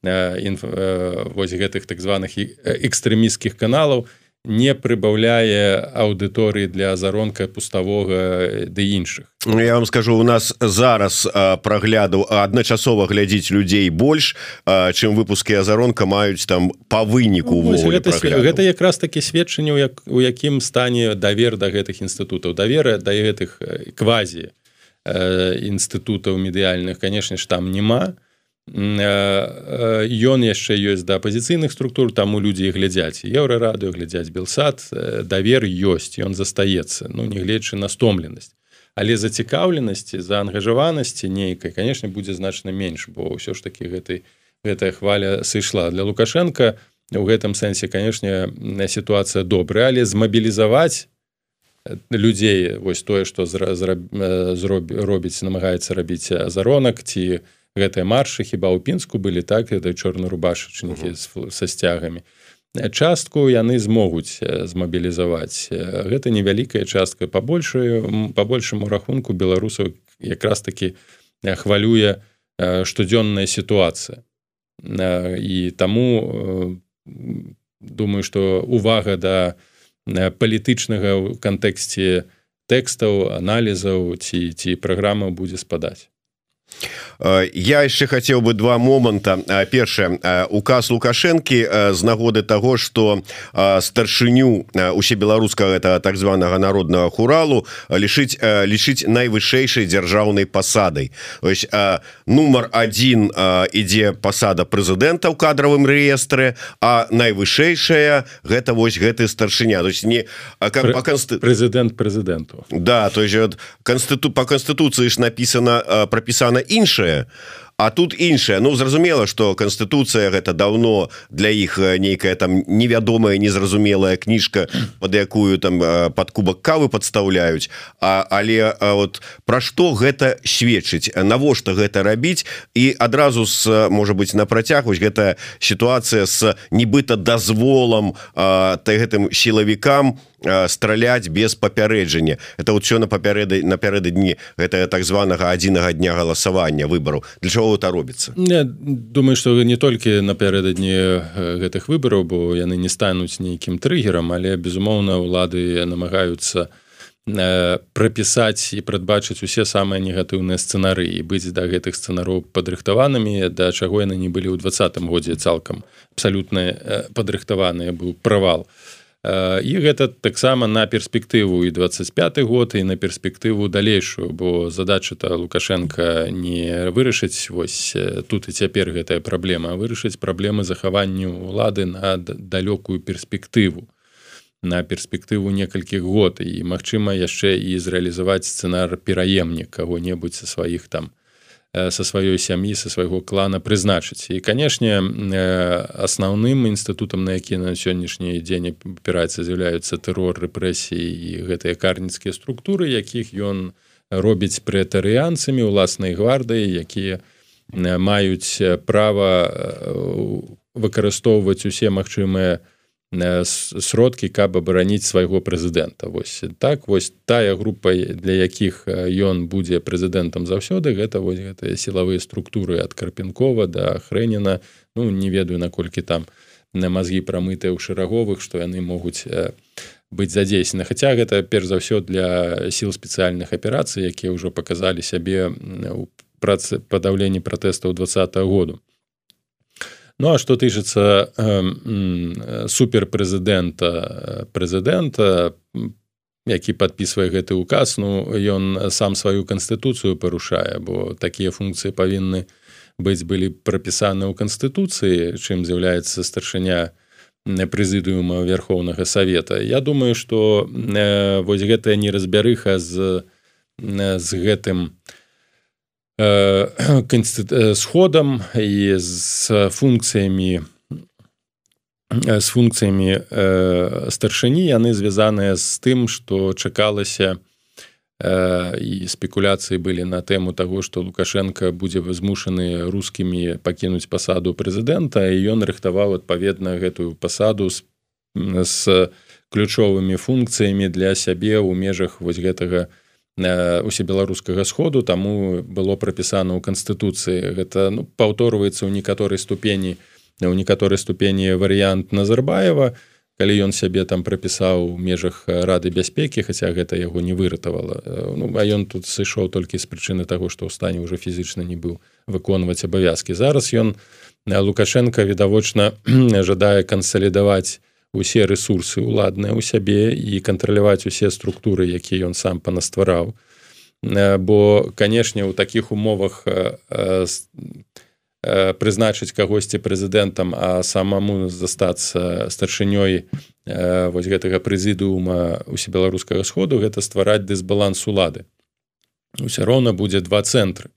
э, інф, э, вось гэтых так званых экстрэміскіх каналаў не прыбаўляе аўдыторыі для заронка пуставога ды іншых. Ну, я вам скажу у нас зараз прагляду адначасова глядзіць людзей больш чым выпускі азаронка маюць там по выніку ну, гэта, гэта якраз такі сведчанне як у якім стане давер да гэтых інстытутаў. Давера да гэтых квазі інстытутаў медыяльных канешне ж там няма. то ён яшчэ ёсць да апозіцыйных структур таму людзі глядзяць еўрарадыо глядзяць белсад давер ёсць ён застаецца ну нягледзячы на стомленасць але зацікаўленасці за ангажаванасці нейкай конечно будзе значна менш бо ўсё ж таки гэтай гэтая хваля сышла. Для лукашенко у гэтым сэнсе канешне сітуацыя добрая але змабілізаваць людзей вось тое што зроб робіць намагаецца рабіць заронак ці у гэтыя маршы хіба ў пінску былі так это чорна-рубашачнікі са сцягамі. Частку яны змогуць змабілізаваць. Гэта невялікая частка. Пабольшую по большаму рахунку беларусаў якраз таки хвалюе штодзённая сітуацыя. І таму думаю что увага да палітычнага ў кантэксце тэкстаў аналізаў ці ці праграма будзе спадаць. Э, я яшчэ хацеў бы два моманта э, першае э, указ лукашэнкі з нагоды того что старшыню усебеларускага это так званага народнага хуралу лічыць лічыць найвышэйшай дзяржаўнай пасадай ось нумар один ідзе пасада прэзідэнта ў кадравым рэестры а найвышэйшая гэта вось гэты старшыня. То есть не прэзідэнт прэзідэнту да то есть канстыту по канстытуцыі ж написано прапісана іншае А тут іншае. Ну зразумела что Конституцыя гэта давно для іх нейкая там невядомая незразумелая кніжка под якую там под кубак кавы подставляюць А але вот про что гэта сведчыць? Навошта гэта рабіць? І адразу с может быть на працягваць гэта сітуацыя с нібыта дазволам гэтым сілавікам страляць без папярэджання. Это вот все на папярэды напярэдадні гэта так званага адзінага дня галасавання выбору для чего это робіцца думаю что не толькі напярэдадні гэтых выбораў бо яны не стануць нейкім трыггерам але безумоўна улады намагаюцца прапісаць і прадбачыць усе самыя негатыўныя сцэнарыі быць да гэтых сцэнароў падрыхтаванымі да чаго яны не былі ў двадцатым годзе цалкам абсалютна падрыхтаваныя быў правал то і гэта таксама на перспектыву і 25 год і на перспектыву далейшую бо задача то лукашенко не вырашыць. Вось тут і цяпер гэтая праблема. Вырашыць праблемы захаванню улады на далёкую перспектыву на перспектыву некалькіх год. І магчыма яшчэ і зрэалізаваць сцэнар пераемнік кого-небудзь са сваіх там са сваёй сям'і са свайго клана прызначыць і канешне асноўным інстытутам на які на сённяшні дзень апіраецца з'яўляюцца тэрор рэпрэсіі і гэтыя карніцкія структуры якіх ён робіць прэтарыянцамі уласнай гвардыі якія маюць права выкарыстоўваць усе магчымыя сродкі каб абараніць свайго прэзідэнта. Вось так вось тая група для якіх ён будзе прэзідэнтам заўсёды гэта вось гэтыя сілавыя структуры ад карпенкова да хрэніна. Ну не ведаю наколькі там на мазгі прамытыя ў шэраговых што яны могуць быць задзейснены Хаця гэта перш за ўсё для сіл спецыяльных аперацый якія ўжо паказалі сябе у працы падаўленні пратэстаў два году Ну а что тычыцца э, суперпрэзідэнта прэзідэнта які подпісвае гэты указ Ну ён сам сваю канстытуцыю парушае бо такія функцыі павінны быць былі прапісаны ў канстытуцыі чым з'яўляецца старшыня прэзідыума верхоўнага савета. Я думаю что э, вось гэтая неразбярыха з з гэтым у сходам і з функцыямі з функцыямі старшыні яны звязаныя з тым што чакалася і спекуляцыі былі на тэму таго што лукашенко будзе змушаны рускімі пакінуць пасаду прэзідэнта і ён рыхтаваў адпаведна гэтую пасаду з, з ключовымі функцыямі для сябе ў межах вось гэтага у усебеларускага сходу таму было прапісана ў канстытуцыі. Гэта ну, паўторваецца ў некаторай ступені у некаторай ступені варыянт назарбаева. Калі ён сябе там прапісаў у межах рады бяспекі хаця гэта яго не выратавала ну, а ён тут сышоў толькі з прычыны таго што ў стане ўжо фізічна не быў выконваць абавязкі. Зараз ён лукашенко відавочна [CLEARS THROAT] жадае кансалідаваць усе ресурсы уладныя ў сябе і кантраляваць усе структуры якія ён сам панаствараў. Бо канешне у таких умовах прызначыць кагосьці прэзідэнтам а самому застацца старшынёй вось гэтага прэзідыума усе беларускага сходу гэта ствараць дысбаланс улады. Усё роўна будзе два цэнтры.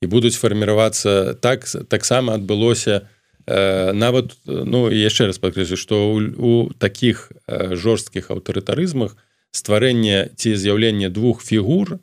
І будуць фарміравацца так таксама адбылося у Э, нават ну яшчэ раз пакрыжу что у, у таких э, жорсткіх аўтарытарызмах стварэнне ці з'яўленне двух фігур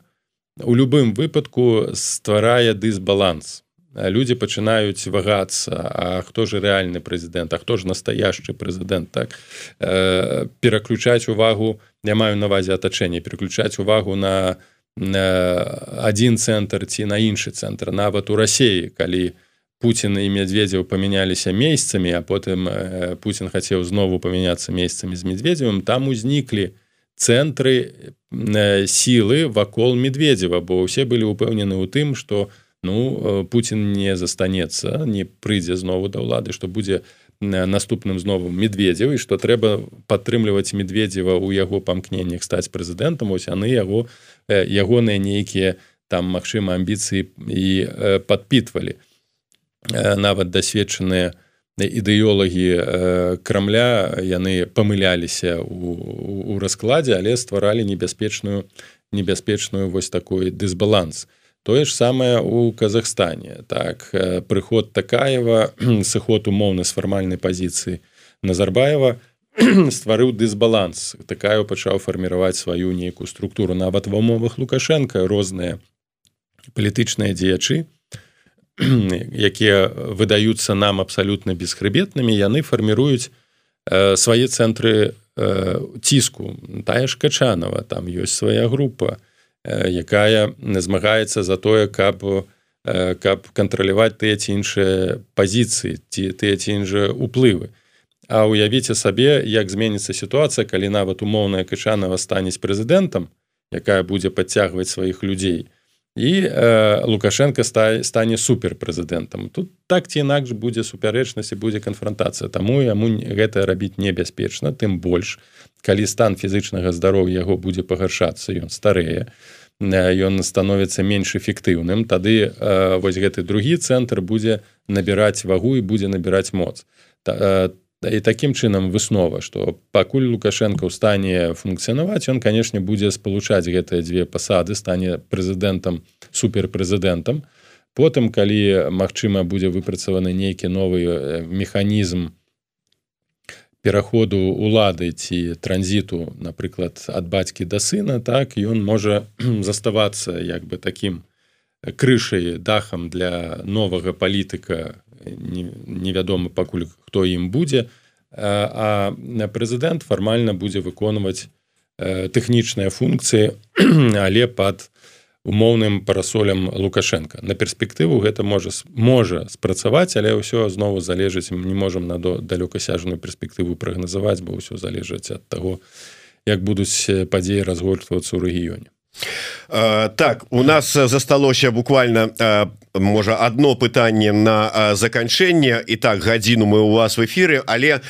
у любым выпадку стварае дысбаланс. Люди пачынаюць вагацца А хто же рэальны прэзідэнт А хто ж настоящий прэзідэнт так? Э, пераключаць увагу я маю навазе атачэнне переключаць увагу на, на один цэнтр ці на іншы цэнтр. Нават у рассеі калі у Путін і медведзеў памяняліся месяцамі а потым э, Путін хацеў знову памяняцца месяцамі з медведзевым там узніклі цэнтры э, сілы вакол медведзева бо ўсе былі упэўнены ў тым што ну э, Путін не застанецца не прыйдзе знову да ўлады што будзе наступным знову медведзеў і што трэба падтрымліваць медведзева ў яго памкненнях стаць прэзідэнтам ось яны яго ягоныя нейкія там магчыма амбіцыі і падпітвалі нават дасведчаныя ідэолагі крамля яны памыляліся у, у раскладзе але стваралі небяспечную небяспечную вось такой дысбаланс. Тое ж самае у Казахстане. Так прыход такаева сыход умоўна з фармальнай пазіцыі назарбаева стварыў дысбаланс. Такая пачаў фарміраваць сваю нейкую структуру. Нават ва умовах лукашенко розныя палітычныя дзеячы [CLEARS THROAT] якія выдаюцца нам абсалютна бесхрыбетнымі яны фарміруюць э, свае цэнтры э, ціску. Тая ж качанова там ёсць свая група э, якая змагаецца за тое каб э, каб кантраляваць тыя ці іншыя пазіцыі ці тыя ці іншыя уплывы. А уявіце сабе як зменіцца сітуацыя калі нават умоўная качанова станець прэзідэнтам якая будзе падцягваць сваіх людзей і э, лукашенко ста, стане суперпрэзідэнтам тут так ці інакш будзе супярэчнасць і будзе канфронтацыя таму яму гэта рабіць небяспечна тым больш калі стан фізычнага здароўя яго будзе пагаршацца ён старэе ён становіцца менш эфектыўным тады э, вось гэты другі цэнтр будзе набіраць вагу і будзе набіраць моц. Та, э, і таким чынам выснова что пакуль лукашенко ў стане функцыянаваць он канешне будзе спалучаць гэтыя дзве пасады стане прэзідэнтам суперпрэзідэнтам. Потым калі магчыма будзе выпрацаваны нейкі новы э, механізм пераходу улады ці транзіту напрыклад ад бацькі да сына так ён можа заставацца як бы таким крышай дахам для новага палітыка невядома пакуль хто ім будзе. А прэзідэнт фармальна будзе выконваць тэхнічныя функцыі [CLEARS THROAT] але под умоўным парасолем лукашенко на перспектыву гэта можа можа спрацаваць але ўсё знову залежыць. Не можам на далёкасяжную перспектыву прагназаваць бо ўсё залежыць ад таго як будуць падзеі разгортвацца ў рэгіёне так у нас засталося буквально можа одно пытанне на заканчэнне. І так гадзіну мы у вас в эфиры але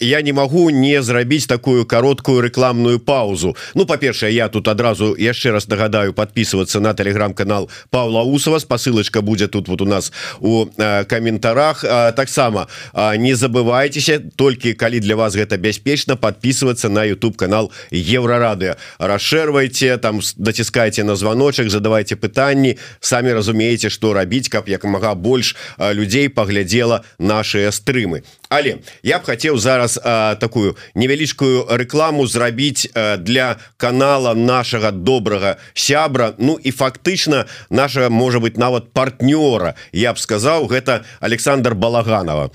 я не могу не зрабіць такую короткую рекламную паузу. Ну па-першае я тут адразу яшчэ раз нагадаю подписываться на телеграм-канал Павла усова спасылочка будзе тут вот у нас у каментарах. Таксама не забывайтеся толькі калі для вас гэта бяспечна подписываться на YouTube канал еврорады расшервайте там доціскайте на звоночек задавайте пытанні. Самі разумееце что рабіць каб як мага больш людзей паглядзела наши стрымы але я б хацеў зараз а, такую невялічкую рекламу зрабіць а, для канала нашага добрага сябра. Ну і фактычна наша можа быть нават партнёра я б сказаў гэта Александр балаганова.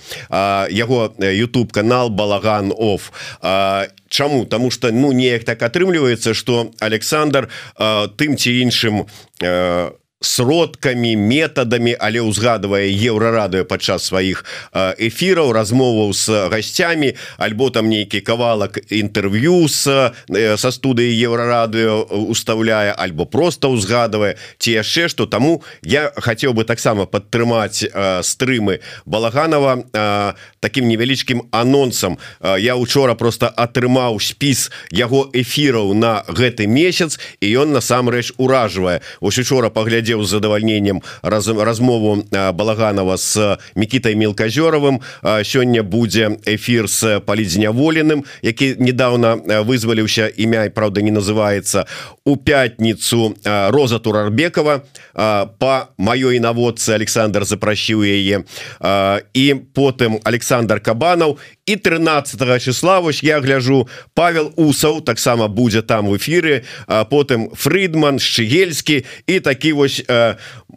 Яго YouTube канал балаган of Чаму Таму что ну неяк так атрымліваецца что Александр тым ці іншым у сродкамі метадамі але ўзгадывае еўрарадыо падчас сваіх эфіраў размоваў з гасцямі альбо там нейкі кавалак інтэрв'ю с са студыі еўрарадыо уставляе альбо просто ўзгадывае ці яшчэ што. Таму я хацеў бы таксама падтрымаць стрымы балаганова таким невялічкім анонсам. Я учора просто атрымаў спіс яго эфіраў на гэты месяц і ён насамрэч уражвае. Ось учора паглядзеў з задавальненнем раз размову балаганова с мікітай мелказёровым сёння будзе эфир с палідзняволеным які недавно вызваліўся імя Праўда не называется. У пятніцу роза турарбекова по маёй наводцы Александр запрасіў яе і потым Александр кабанаў і 13 числа вось я гляжу Павел усаў таксама будзе там в эфиры потым Фридман шчыгельскі і такі вось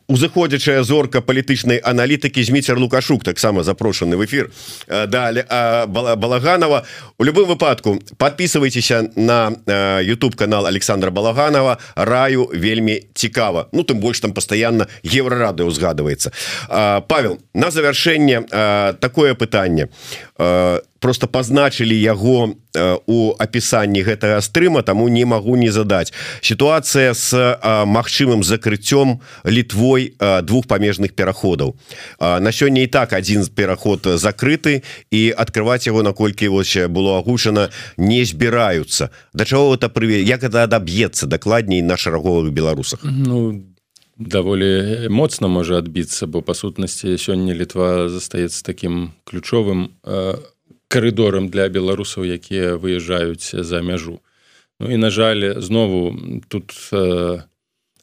узыходзячая зорка палітычнай аналітыкі зміцер лукашук таксама запрошаны в эфир далі балаганова. У любым выпадку подписывайтеся на YouTube канал Александра балаганова. Раю вельмі цікава. Ну тым больш там постоянно еврорады узгадывается Павел на завяршэнне такое пытанне просто пазначылі яго у апісанні гэтага стрыма таму не магу не задаць. Сітуацыя с магчымым закрыццём літвой двух памежных пераходаў. На сёння і так один пераход закрыты і открываць яго наколькі вось было агучана не збіраюцца. Да чаго это прыве як это адаб'ецца дакладней на шараговых беларусах? Ну даволі моцна можа адбіцца бо па сутнасці сёння літва застаецца таким ключовым карыдорам для беларусаў якія выязджаюць за мяжу. Ну і на жаль знову тут э,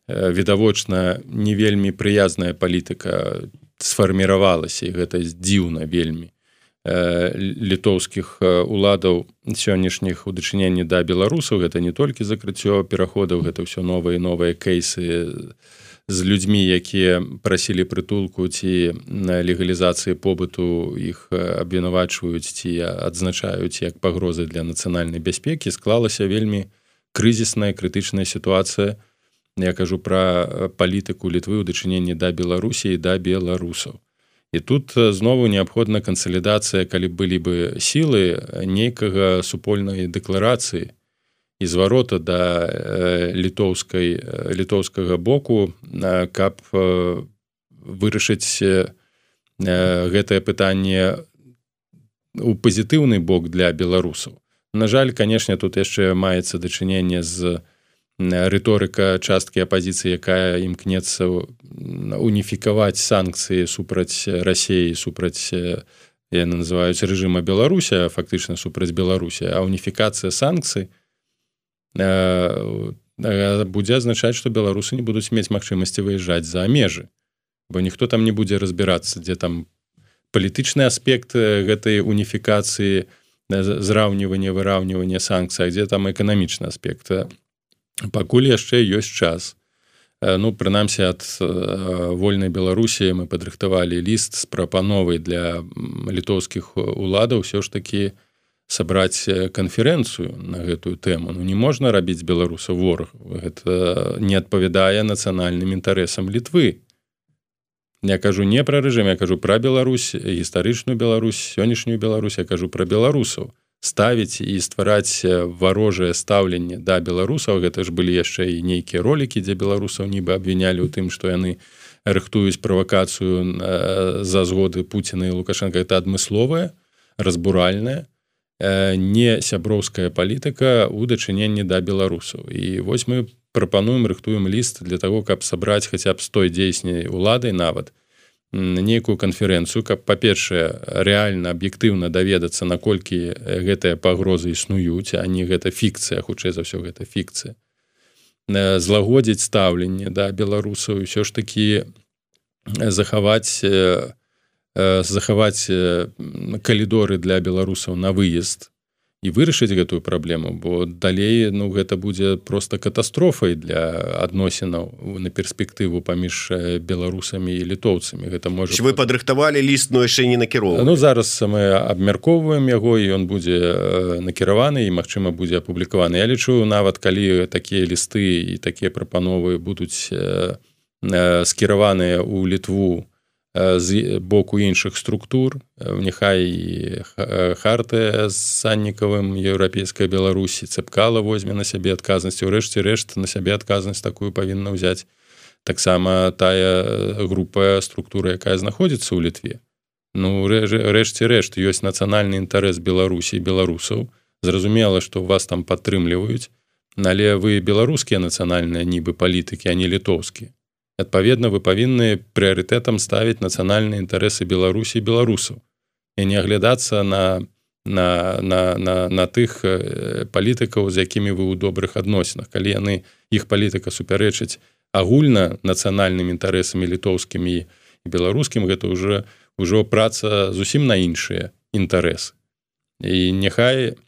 відавочна не вельмі прыязная палітыка сфарміравалася і гэта дзіўна вельмі э, літоўскіх уладаў сённяшніх у дачыненні да беларусаў. Гэта не толькі закрыццё пераходаў гэта ўсё новыя новыя кейсы з людзьмі якія прасілі прытулку ці на легалізацыі побыту іх абвінавачваюць ці адзначаюць як пагрозы для нацыянальнай бяспекі склалася вельмі крызісная крытычная сітуацыя я кажу пра палітыку літвы ў дачыненні да беларусі да беларусаў. І тут знову неабходна кансалідацыя калі былі бы сілы нейкага супольнай дэкларацыі і зварота да літоўскай літоўскага боку каб вырашыць гэтае пытанне у пазітыўны бок для беларусаў. На жаль канешне тут яшчэ маецца дачыненне з рыторыка часткі апазіцыі якая імкнецца уніфікаваць санкцыі супраць рассеі супраць яны называюць рэжыма Беларуся фактычна супраць Беларусі. А уніфікацыя санкцый будзе азначаць што беларусы не будуць мець магчымасці выязджаць за межы бо ніхто там не будзе разбірацца дзе там палітычны аспект гэтай уніфікацыі зраўнівання выраўнівання санкцый дзе там эканамічны аспект. Пакуль яшчэ ёсць час. Ну прынамсі ад вольнай беларусі мы падрыхтавалі ліст з прапановай для літоўскіх уладаў все ж таки сабраць канферэнцыю на гэтую тэму. Ну не можна рабіць беларусаў вораг. Гэта не адпавядае нацыянальным інтарэсам літвы. Я кажу не пра рэжым я кажу пра Беларусь гістарычную Беларусь сённяшнюю Беларусь я кажу пра беларусаў. Ставіць і ствараць варожае стаўленне да беларусаў. Гэта ж былі яшчэ і нейкія ролікі дзе беларусаў нібы абвінялі ў тым што яны рыхтуюць правакацыю за згоды Пуціна і лукашенко это адмысловая разбуральная не сяброўская палітыка у дачыненні да беларусаў. І вось мы прапануем рыхтуем ліст для того каб сабраць хаця б стой дзейсняй уладай нават нейкую канферэнцыю каб па-першае рэальна аб'ектыўна даведацца наколькі гэтыя пагрозы існуюць а не гэта фікцыя хутчэй за ўсё гэта фікцыя. Злагодзіць стаўленне да беларусаў ўсё ж такі захаваць захаваць калідоры для беларусаў на выезд і вырашыць гэтую праблему бо далей ну гэта будзе просто катастрофай для адносінаў на перспектыву паміж беларусамі і літоўцамі. Гэта можа вы падрыхтавалі ліст но яшчэ не накіроў Ну зараз мы абмяркоўваем яго і ён будзе накіраваны і магчыма будзе апублікаваны. Я лічу нават калі такія лісты і такія прапановы будуць скіраваныя ў літву у з боку іншых структур. Няхай харты з саннікавым еўрапейскай беларусі цепкала возьме на сябе адказнасць. Урэшце рэшт на сябе адказнасць такую павінна ўзяць. Таксама тая група структура якая знаходзіцца ў літве. Ну рэшце рэшт ёсць нацыянальны інтарэс беларусій беларусаў. Зразумела што вас там падтрымліваюць але вы беларускія нацыянальныя нібы палітыкі а не літоўскія адпаведна вы павінны прыярытэтам ставіць нацыянальныя інтарэсы беларусій беларусаў і не аглядацца на на на на на тых палітыкаў з якімі вы ў добрых адносінах. Калі яны іх палітыка супярэчыць агульна нацыянальнымі інтарэсамі літоўскімі і беларускім гэта уже ўжо праца зусім на іншыя інтарэсы. І няхай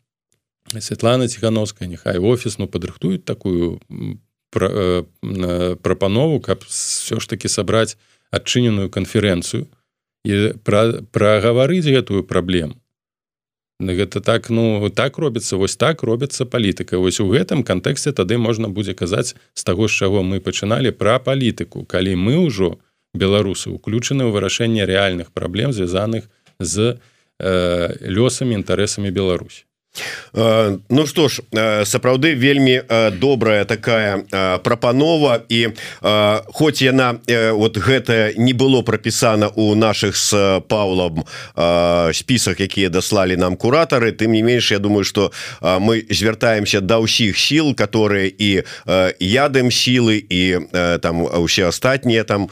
Святлана ціхановская няхай офіс ну падрыхтуюць такую Э, прапанову каб все ж таки сабраць адчыненую канферэнцыю і прагаварыць гэтую праблему. Гэта так ну так робіцца вось так робіцца палітыка. Вось у гэтым кантэксце тады можна будзе казаць з таго з чаго мы пачыналі пра палітыку калі мы ўжо беларусы уключаны ў вырашэнне рэальных праблем звязаных з э, лёсамі інтарэсамі Беларусі Ну што ж сапраўды вельмі добрая такая прапанова. І хоць яна вот гэта не было прапісана у наших с Паулом спісах якія даслалі нам куратары тым не менш Я думаю что мы звяртаемся да ўсіх сіл которые і ядым сілы і там усе астатнія там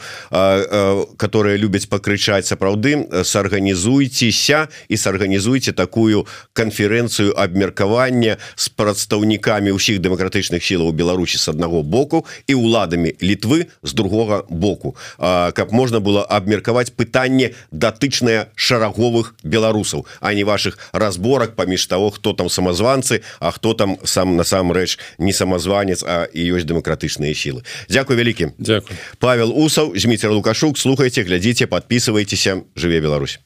которые любяць пакрычаць. Сапраўды сарганізуйцеся і сарганізуйце такую канферэнцыю абмеркавання з прадстаўнікамі ўсіх дэмакратычных сілаў Беларусі з аднаго боку і уладамі літвы з другога боку. А, каб можна было абмеркаваць пытанне датычнае шараговых беларусаў а не ваших разборак паміж того хто там самазванцы А хто там сам насамрэч не самазванец а і ёсць дэмакратычныя сілы. Дякую вялікі. Дякую Павел усаў зміцер лукашук. Слухайте глядзіце подписывайтеся жыве Беларусь